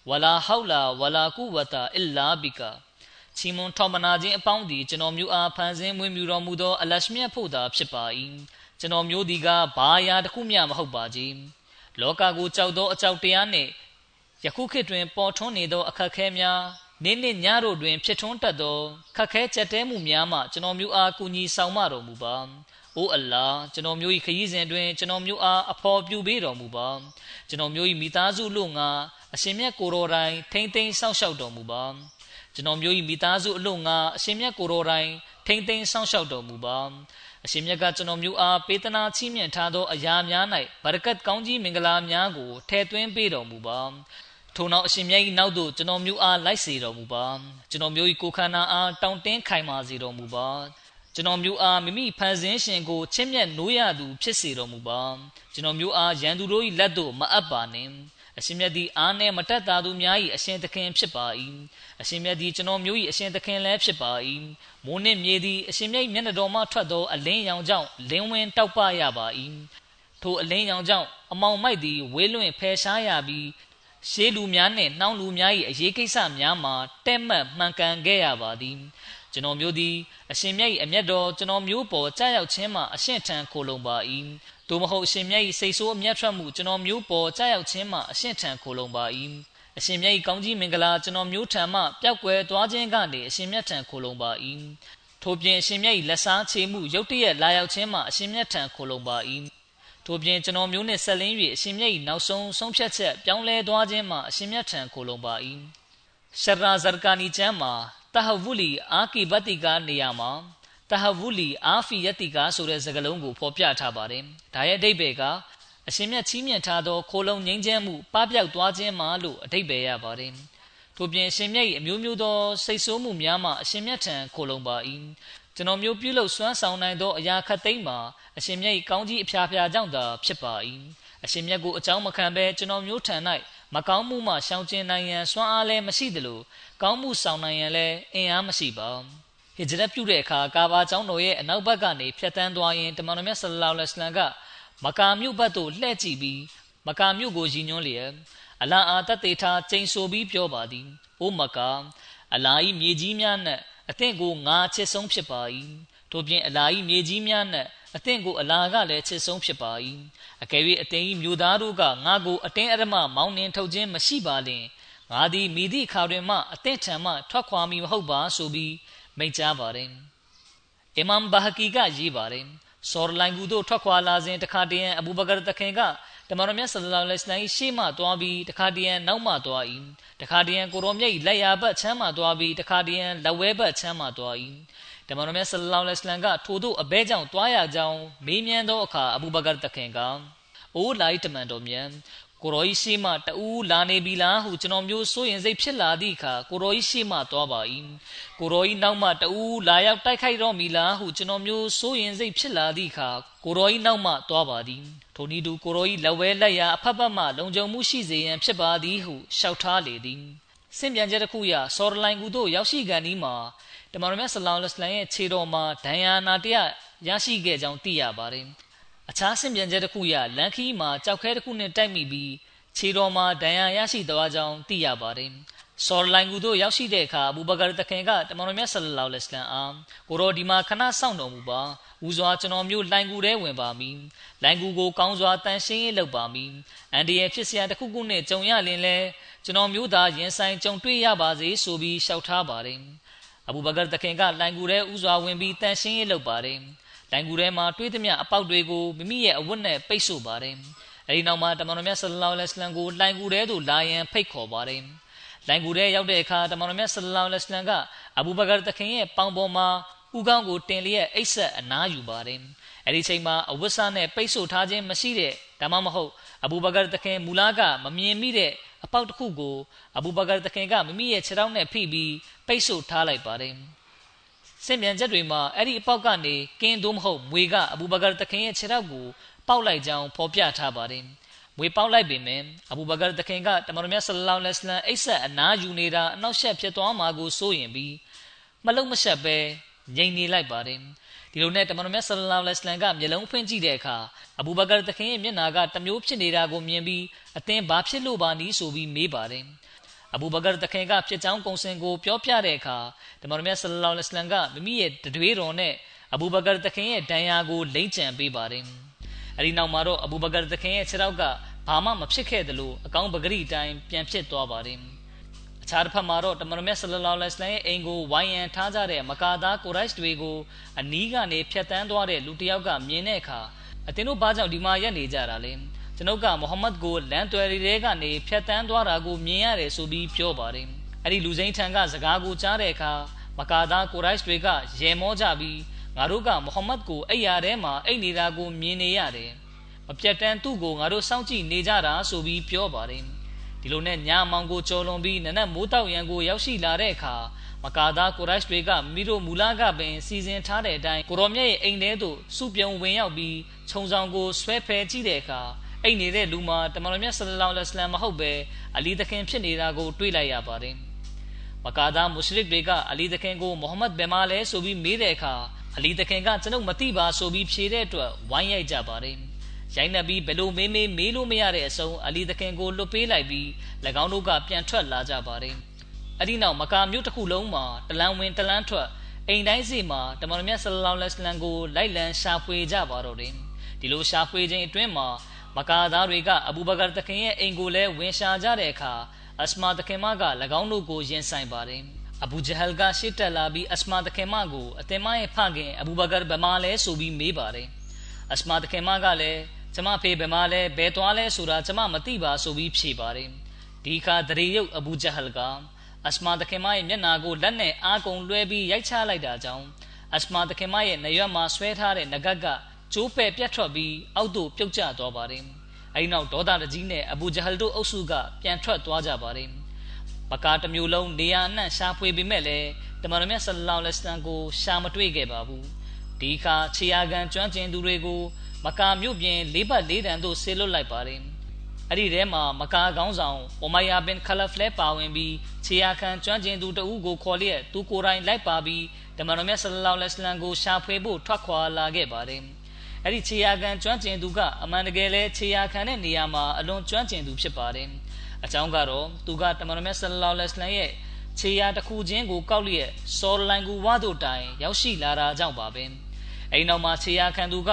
ولا حول ولا قوة إلا بك ချီမွန်ထောက်မနာခြင်းအပေါင်းသည်ကျွန်တော်မျိုးအားဖန်ဆင်းမွေးမြူတော်မူသောအလရှမြတ်ဖို့သာဖြစ်ပါ၏ကျွန်တော်မျိုးဒီကဘာယာတစ်ခုမျှမဟုတ်ပါကြီးလောကကိုကြောက်သောအကြောက်တရားနှင့်ယခုခေတ်တွင်ပေါ်ထွန်းနေသောအခက်ခဲများ နေ့နေ့ညတို့တွင် ဖြစ်ထွန်းတတ်သောခက်ခဲကြက်တဲမှုများမှကျွန်တော်မျိုးအားကူညီဆောင်မတော်မူပါ။အိုအလ္လာကျွန်တော်မျိုး၏ခရီးစဉ်တွင်ကျွန်တော်မျိုးအားအဖော်ပြုပေးတော်မူပါ။ကျွန်တော်မျိုး၏မိသားစုလို့ငါအရှင်မြတ်ကိုတော်တိုင်ထိမ့်သိမ်းစောင့်ရှောက်တော်မူပါ။ကျွန်တော်မျိုး၏မိသားစုအလို့ငါအရှင်မြတ်ကိုတော်တိုင်ထိမ့်သိမ်းစောင့်ရှောက်တော်မူပါ။အရှင်မြတ်ကကျွန်တော်မျိုးအားပေးသနာချီးမြှင့်ထားသောအရာများ၌ဘရကတ်ကောင်းကြီးမင်္ဂလာများကိုထည့်သွင်းပေးတော်မူပါ။ ထို့နောက်အရှင်မြတ်၏နောက်သို့ကျွန်တော်မျိုးအားလိုက်စေတော်မူပါကျွန်တော်မျိုး၏ကိုခန္ဓာအားတောင့်တင်းခိုင်မာစေတော်မူပါကျွန်တော်မျိုးအားမိမိဖန်ဆင်းရှင်ကိုချစ်မြတ်နိုးရသူဖြစ်စေတော်မူပါကျွန်တော်မျိုးအားရန်သူတို့၏လက်သို့မအပ်ပါနှင့်အရှင်မြတ်သည်အားနှင့်မတက်တာသူများ၏အရှင်သခင်ဖြစ်ပါ၏အရှင်မြတ်သည်ကျွန်တော်မျိုး၏အရှင်သခင်လည်းဖြစ်ပါ၏မိုးနှင့်မြေသည်အရှင်မြတ်၏မျက်နှာတော်မှထွက်သောအလင်းရောင်ကြောင့်လင်းဝင်တောက်ပရပါ၏ထိုအလင်းရောင်ကြောင့်အမောင်မိုက်သည်ဝေးလွင့်ဖယ်ရှားရပြီး ရှေးလူများနှင့်နှောင်းလူများ၏အရေးကိစ္စများမှာတဲ့မှတ်မှန်ကန်ခဲ့ရပါသည်ကျွန်တော်မျိုးသည်အရှင်မြတ်၏အမျက်တော်ကျွန်တော်မျိုးပေါ်ကြားရောက်ခြင်းမှာအရှင့်ထံခိုလုံပါ၏သို့မဟုတ်အရှင်မြတ်၏စိတ်ဆိုးအမျက်ထွက်မှုကျွန်တော်မျိုးပေါ်ကြားရောက်ခြင်းမှာအရှင့်ထံခိုလုံပါ၏အရှင်မြတ်၏ကောင်းကြီးမင်္ဂလာကျွန်တော်မျိုးထံမှပျောက်ကွယ်သွားခြင်းကနေအရှင်မြတ်ထံခိုလုံပါ၏ထို့ပြင်အရှင်မြတ်၏လက်စားချေမှုရုတ်တရက်လာရောက်ခြင်းမှာအရှင်မြတ်ထံခိုလုံပါ၏ ထို့ပြင်ကျွန်တော်မျိုးနှင့်ဆက်လင်း၍အရှင်မြတ်၏နောက်ဆုံးဆုံးဖြတ်ချက်ပြောင်းလဲသွားခြင်းမှာအရှင်မြတ်ထံခိုလုံပါ၏ရှရာဇာကာနီကျမ်းမှာတဟဝူလီအာကိဘတိကနေရာမှာတဟဝူလီအာဖီယတိကာဆိုတဲ့စကားလုံးကိုဖော်ပြထားပါတယ်။ဒါရဲ့အဓိပ္ပာယ်ကအရှင်မြတ်ချီးမြှင့်ထားသောခိုလုံငြိမ်းချမ်းမှုပပျောက်သွားခြင်းမှာလို့အဓိပ္ပာယ်ရပါတယ်။ထို့ပြင်အရှင်မြတ်၏အမျိုးမျိုးသောစိတ်ဆိုးမှုများမှအရှင်မြတ်ထံခိုလုံပါ၏ ကျွန်တော်မျိုးပြုလုပ်စွမ်းဆောင်နိုင်သောအရာခတ်သိမ်းမှာအရှင်မြတ်၏ကောင်းကြီးအဖျားဖျားကြောင့်သာဖြစ်ပါ၏အရှင်မြတ်ကိုအကြောင်းမခံဘဲကျွန်တော်မျိုးထံ၌မကောင်းမှုမှရှောင်ကျဉ်နိုင်ရန်စွမ်းအားလည်းမရှိသလိုကောင်းမှုဆောင်နိုင်ရန်လည်းအင်အားမရှိပါဟစ်ဂျရတ်ပြုတဲ့အခါကာဘာကျောင်းတော်ရဲ့အနောက်ဘက်ကနေဖြတ်တန်းသွားရင်တမန်တော်မြတ်ဆလလောလ္လဟ်အလိုင်းကမကာမြို့ဘက်သို့လှည့်ကြည့်ပြီးမကာမြို့ကိုရည်ညွှန်းလျက်အလာအာတတေထားကျိန်ဆိုပြီးပြောပါသည်အိုမကာအလာဤမြေကြီးများနဲ့ အသင်ကိုငါချစ်ဆုံးဖြစ်ပါ၏ထို့ပြင်အလာဤမြေကြီးများနဲ့အသင်ကိုအလာကလည်းချစ်ဆုံးဖြစ်ပါ၏အကယ်၍အသင်ဤမျိုးသားတို့ကငါကိုအတင်းအဓမ္မမောင်းနှင်ထုတ်ခြင်းမရှိပါလင်ငါသည်မိသည့်အခါတွင်မှအသင်ထံမှထွက်ခွာမည်မဟုတ်ပါဆိုပြီးမိန့်ကြားပါတယ်အီမမ်ဘာဟကီကရေးပါတယ်ဆော်လိုင်ကူတို့ထွက်ခွာလာစဉ်တခါတည်းအဘူဘကာတခင်က တမန်တော်မြတ်ဆလ္လာလဟ်အလိုင်းရှေ့မှသွားပြီးတခါတည်းနောက်မှသွား၏တခါတည်းကိုရောမြတ်လက်ရာဘက်ချမ်းမှသွားပြီးတခါတည်းလက်ဝဲဘက်ချမ်းမှသွား၏တမန်တော်မြတ်ဆလ္လာလဟ်အလိုင်းကထိုတို့အဘဲကြောင့်သွားရကြောင်းမေးမြန်းသောအခါအဘူဘကာတခင်ကအိုးလိုက်တမန်တော်မြတ် ကိုရောကြီးရှိမှတူးလာနေပြီလားဟုကျွန်တော်မျိုးစိုးရင်စိတ်ဖြစ်လာသည့်အခါကိုရောကြီးရှိမှသွားပါ၏ကိုရောကြီးနောက်မှတူးလာရောက်တိုက်ခိုက်တော့မီလားဟုကျွန်တော်မျိုးစိုးရင်စိတ်ဖြစ်လာသည့်အခါကိုရောကြီးနောက်မှသွားပါသည်ထိုနည်းတူကိုရောကြီးလက်ဝဲလက်ရာအဖက်ဖက်မှလုံခြုံမှုရှိစေရန်ဖြစ်ပါသည်ဟုလျှောက်ထားလေသည်စင်ပြန်ချက်တစ်ခုရဆော်ရလိုင်ကူတို့ရောက်ရှိကန်ဒီမှာတမန်တော်မြတ်ဆလောလ္လဟ်အလိုင်းရဲ့ခြေတော်မှာဒဏ်ရာနာတရရရှိခဲ့ကြောင်းသိရပါတယ် အခြားဆင့်ပြန်ချက်တစ်ခုရလန်ခီမှာကြောက်ခဲတစ်ခုနဲ့တိုက်မိပြီးခြေတော်မှာဒဏ်ရာရရှိသွားကြောင်းသိရပါတယ်ဆော်လိုင်ကူတို့ရောက်ရှိတဲ့အခါအဘူဘကာတခင်ကတမန်တော်မြတ်ဆလလောလ္လဟ်အလัยဟ်အာကိုရောဒီမှာခဏစောင့်တော်မူပါဦးစွာကျွန်တော်မျိုးလိုင်ကူထဲဝင်ပါမည်လိုင်ကူကိုကောင်းစွာတန်ရှင်းရေးလုပ်ပါမည်အန်ဒီရဲ့ဖြစ်စရာတစ်ခုခုနဲ့ကြုံရလင်လဲကျွန်တော်မျိုးသားရင်ဆိုင်ကြုံတွေ့ရပါစေဆိုပြီးရှောက်ထားပါတယ်အဘူဘကာတခင်ကလိုင်ကူထဲဦးစွာဝင်ပြီးတန်ရှင်းရေးလုပ်ပါတယ် လိုင်ကူထဲမှာတွေးသမျှအပေါက်တွေကိုမိမိရဲ့အဝတ်နဲ့ပိတ်ဆို့ပါတယ်အဲဒီနောက်မှာတမန်တော်မြတ်ဆလလောလ္လဟ်အလัยဟ်ကိုလိုင်ကူထဲသို့လာရန်ဖိတ်ခေါ်ပါတယ်လိုင်ကူထဲရောက်တဲ့အခါတမန်တော်မြတ်ဆလလောလ္လဟ်အလัยဟ်ကအဘူဘကာတခင်ရဲ့ပေါင်ပေါ်မှာဥကောင်းကိုတင်လျက်အိတ်ဆက်အနားယူပါတယ်အဲ့ဒီချိန်မှာအဝတ်စားနဲ့ပိတ်ဆို့ထားခြင်းမရှိတဲ့ဒါမှမဟုတ်အဘူဘကာတခင်မူလာကမမြင်မိတဲ့အပေါက်တစ်ခုကိုအဘူဘကာတခင်ကမိမိရဲ့ခြေထောက်နဲ့ဖိပြီးပိတ်ဆို့ထားလိုက်ပါတယ် စင်ပြန်ချက်တွေမှာအဲ့ဒီအပေါက်ကနေကင်းသို့မဟုတ်မွေကအဘူဘကာတခင်ရဲ့ခြေထောက်ကိုပေါက်လိုက်ကြောင်းဖော်ပြထားပါတယ်မွေပေါက်လိုက်ပေမဲ့အဘူဘကာတခင်ကတမန်တော်မြတ်ဆလလောလ္လဟ်အလัยဟ်အိတ်ဆက်အနားယူနေတာအနောက်ရှက်ဖြစ်သွားမှာကိုစိုးရင်ပြီးမလုံမရှက်ပဲငြိမ်နေလိုက်ပါတယ်ဒီလိုနဲ့တမန်တော်မြတ်ဆလလောလ္လဟ်အလัยဟ်ကမျက်လုံးဖွင့်ကြည့်တဲ့အခါအဘူဘကာတခင်ရဲ့မျက်နာကတမျိုးဖြစ်နေတာကိုမြင်ပြီးအသင်ဘာဖြစ်လို့ပါနည်းဆိုပြီးမေးပါတယ် အဘူဘကာတခင်ကဖြစ်ကြောင်းကုံစင်ကိုပြောပြတဲ့အခါတမန်တော်မြတ်ဆလလောလ္လဟ်အလัยဟ်ကမိမိရဲ့တတွေးတော်နဲ့အဘူဘကာတခင်ရဲ့ဒဏ်ရာကိုလိမ့်ကြံပေးပါတယ်အဲဒီနောက်မှာတော့အဘူဘကာတခင်ရဲ့ခြေထောက်ကဘာမှမဖြစ်ခဲ့သလိုအကောင်းပဂရိတိုင်းပြန်ဖြစ်သွားပါတယ်အခြားတစ်ဖက်မှာတော့တမန်တော်မြတ်ဆလလောလ္လဟ်အလိုင်းအိမ်ကိုဝိုင်းရန်ထားကြတဲ့မကာသားကိုရိုက်တွေကိုအနီးကနေဖျက်ဆီးသွားတဲ့လူတစ်ယောက်ကမြင်တဲ့အခါအတင်းတို့ဘာကြောင့်ဒီမှာရက်နေကြတာလဲ ကျွန်ုပ်ကမိုဟမ္မဒ်ကိုလမ်းတွယ်တွေကနေဖျက်ဆီးသွားတာကိုမြင်ရတယ်ဆိုပြီးပြောပါတယ်အဲ့ဒီလူစိမ်းထံကစကားကိုကြားတဲ့အခါမကာသားကိုရိုက်တွေကရေမောကြပြီးငါတို့ကမိုဟမ္မဒ်ကိုအိယာထဲမှာအိတ်နေတာကိုမြင်နေရတယ်မပြတ်တမ်းသူ့ကိုငါတို့စောင့်ကြည့်နေကြတာဆိုပြီးပြောပါတယ်ဒီလိုနဲ့ညမောင်ကိုကြော်လွန်ပြီးနနက်မိုးတောက်ရန်ကိုရောက်ရှိလာတဲ့အခါမကာသားကိုရိုက်တွေကမိတို့မူလာကပင်စီစဉ်ထားတဲ့အတိုင်းကိုရောမြတ်ရဲ့အိမ်ထဲသို့စုပြုံဝင်ရောက်ပြီးခြုံဆောင်ကိုဆွဲဖယ်ကြည့်တဲ့အခါ အိမ်နေတဲ့လူမှာတမန်တော်မြတ်ဆလလောလ္လဟ်အလัยဟ်မဟုတ်ပဲအလီသခင်ဖြစ်နေတာကိုတွေ့လိုက်ရပါတယ်မကာသားမုရှရစ်တွေကအလီသခင်ကိုမိုဟမ္မဒ်ဘယ်မှာလဲဆိုပြီးမေးတဲ့အခါအလီသခင်ကကျွန်ုပ်မသိပါဆိုပြီးဖြေတဲ့အတွက်ဝိုင်းရိုက်ကြပါတယ်ရိုက်နှက်ပြီးဘယ်လိုမေးမေးမေးလို့မရတဲ့အဆုံးအလီသခင်ကိုလွတ်ပေးလိုက်ပြီး၎င်းတို့ကပြန်ထွက်လာကြပါတယ်။အဒီနောက်မကာမြို့တစ်ခုလုံးမှာတလန်းဝင်တလန်းထွက်အိမ်တိုင်းစီမှာတမန်တော်မြတ်ဆလလောလ္လဟ်အလัยဟ်ကိုလိုက်လံရှာဖွေကြပါတော့တယ်။ဒီလိုရှာဖွေခြင်းအတွင်းမှာ မကာသားတွေကအဘူဘကာသခင်ရဲ့အိမ်ကိုလည်းဝင်ရှာကြတဲ့အခါအစမာသခင်မက၎င်းတို့ကိုရင်ဆိုင်ပါတယ်။အဘူဂျဟလ်ကရှစ်တက်လာပြီးအစမာသခင်မကိုအသင်မရဲ့ဖခင်အဘူဘကာဘယ်မှာလဲဆိုပြီးမေးပါတယ်။အစမာသခင်မကလည်းကျမဖေဘယ်မှာလဲဘယ်သွားလဲဆိုတာကျမမသိပါဆိုပြီးဖြေပါတယ်ဒီခါဒရီယုတ်အဘူဂျဟလ်ကအစမာတခင်မရဲ့မျက်နာကိုလက်နဲ့အားကုန်လွှဲပြီးရိုက်ချလိုက်တာကြောင့်အစမာတခင်မရဲ့နရွက်မှာဆွဲထားတဲ့ငကတ်က ကျိုးပဲ့ပြတ်ထွက်ပြီးအောက်သို့ပြုတ်ကျသွားပါတယ်အဲဒီနောက်ဒေါသတကြီးနဲ့အဘူဂျဟလ်တို့အုပ်စုကပြန်ထွက်သွားကြပါတယ်မကာတမျိုးလုံးနေရာအနှံ့ရှာဖွေပေမဲ့လည်းတမန်တော်မြတ်ဆလလောလ္လဟ်အလိုင်းကိုရှာမတွေ့ခဲ့ပါဘူးဒီခါခြေရာခံကျွမ်းကျင်သူတွေကိုမကာမြို့ပြင်လေးဘတ်လေးတန်သို့ဆေးလွတ်လိုက်ပါတယ်။အဲ့ဒီထဲမှာမကာကောင်းဆောင်အိုမိုယာဘင်ခလဖလဲပါဝင်ပြီးခြေရာခံကျွမ်းကျင်သူတဦးကိုခေါ်လျက်သူကိုယ်တိုင်လိုက်ပါပြီးဓမ္မတော်မြတ်ဆလလောလ္လဟ်အလိုင်းကိုရှာဖွေဖို့ထွက်ခွာလာခဲ့ပါတယ်။ အဲ့ဒီခြေရာခံကျွမ်းကျင်သူကအမှန်တကယ်လဲခြေရာခံတဲ့နေရာမှာအလွန်ကျွမ်းကျင်သူဖြစ်ပါတယ်။အကြောင်းကတော့သူကဓမ္မတော်မြတ်ဆလလောလ္လဟ်အလိုင်းရဲ့ခြေရာတစ်ခုချင်းကိုကောက်လျက်စော်လိုင်ကူဝါတို့တိုင် ရောက်ရှိလာတာကြောင့်ပါပဲ။အဲဒီနောက်မှာခြေရာခံသူက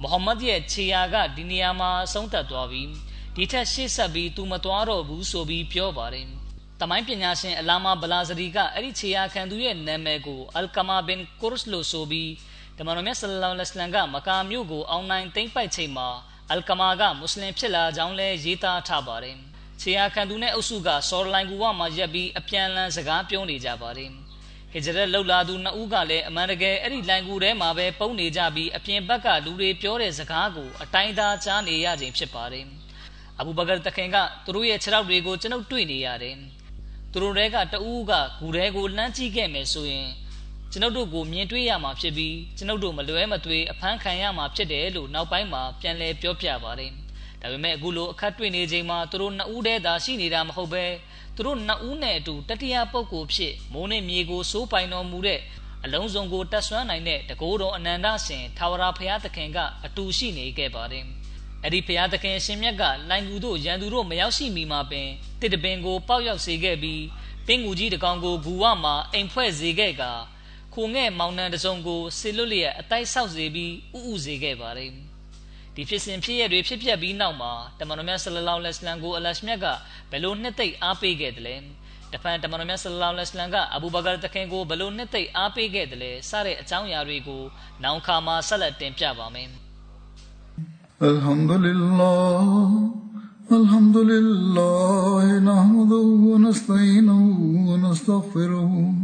မိုဟမ္မဒ်ရဲ့ခြေရာကဒီနေရာမှာဆုံးသက်သွားပြီးဒီထက်ရှေ့ဆက်ပြီးသူမသွားတော့ဘူးဆိုပြီးပြောပါတယ်။တမိုင်းပညာရှင်အလာမာဘလာဇရီကအဲ့ဒီခြေရာခံသူရဲ့နာမည်ကိုအလ်ကမာဘင်ကုရစ်လို့ဆိုပြီး တမန်တော်မြတ်ဆလလောလ္လဟ်အလိုင်းကမကာမြို့ကိုအောင်းနိုင်သိမ့်ပိုက်ချိန်မှာအလ်ကမာကမွတ်စလင်ဖြစ်လာကြောင်းလဲရေးသားထားပါတယ်။ခြေရာခံသူနဲ့အုပ်စုကစော်လိုင်ကူဝမှာရက်ပြီးအပြန်လန်းစကားပြောနေကြပါတယ်။ဟဂျရတ်လှုပ်လာသူနှစ်ဦးကလည်းအမှန်တကယ်အဲ့ဒီလိုင်ကူထဲမှာပဲပုံနေကြပြီးအပြင်ဘက်ကလူတွေပြောတဲ့စကားကိုအတိုင်းသားကြားနေရခြင်းဖြစ်ပါတယ်။အဘူဘကာတခင်ကသူတို့ရဲ့ခြေထောက်တွေကိုကျွန်ုပ်တွေ့နေရတယ်။သူတို့တွေကတဦးကဂူထဲကိုလှမ်းကြည့်ခဲ့မယ်ဆိုရင် ကျွန်ုပ်တို့ကိုမြင်တွေ့ရမှာဖြစ်ပြီးကျွန်ုပ်တို့မလွဲမသွေအဖမ်းခံရမှာဖြစ်တယ်လို့နောက်ပိုင်းမှာပြန်လည်ပြောပြပါတယ်။ဒါပေမဲ့အခုလိုအခက်တွေ့နေချိန်မှာသူတို့နှစ်ဦးတည်းသာရှိနေတာမဟုတ်ပဲသူတို့နှစ်ဦးနဲ့အတူတတိယပုဂ္ဂိုလ်ဖြစ်မိုးနဲ့မြေကိုစိုးပိုင်တော်မူတဲ့အလုံးစုံကိုတတ်ဆွမ်းနိုင်တဲ့တကိုးတော်အနန္တရှင်ထာဝရဘုရားသခင်ကအတူရှိနေခဲ့ပါတယ်အဲ့ဒီဘုရားသခင်ရှင်မြတ်ကလိုင်ကူတို့ရန်သူတို့မရောက်ရှိမီမှာပင်တစ်တပင်ကိုပေါက်ရောက်စေခဲ့ပြီးပင်ကူကြီးတကောင်ကိုဂူဝမှာအိမ်ဖွဲ့စေခဲ့က ခိုငဲ့မောင်နှံတစုံကိုဆေလွတ်လျက်အတိုက်ဆောက်စေပြီးဥဥစေခဲ့ပါတယ်။ဒီဖြစ်စဉ်ဖြစ်ရတွေဖြစ်ပျက်ပြီးနောက်မှာတမန်တော်မြတ်ဆလလောလဟ်အလမ်ကိုအလရှ်မြတ်ကဘယ်လိုနှစ်သိမ့်အားပေးခဲ့တယ်လဲ။တဖန်တမန်တော်မြတ်ဆလလောလဟ်အလမ်ကအဘူဘကာတခင်ကိုဘယ်လိုနှစ်သိမ့်အားပေးခဲ့တယ်လဲစတဲ့အကြောင်းအရာတွေကိုနောက်ခါမှာဆက်လက်တင်ပြပါမယ်။ Alhamdulillah Alhamdulillah nahmaduhu wa nasta'inuhu wa nastaghfiruh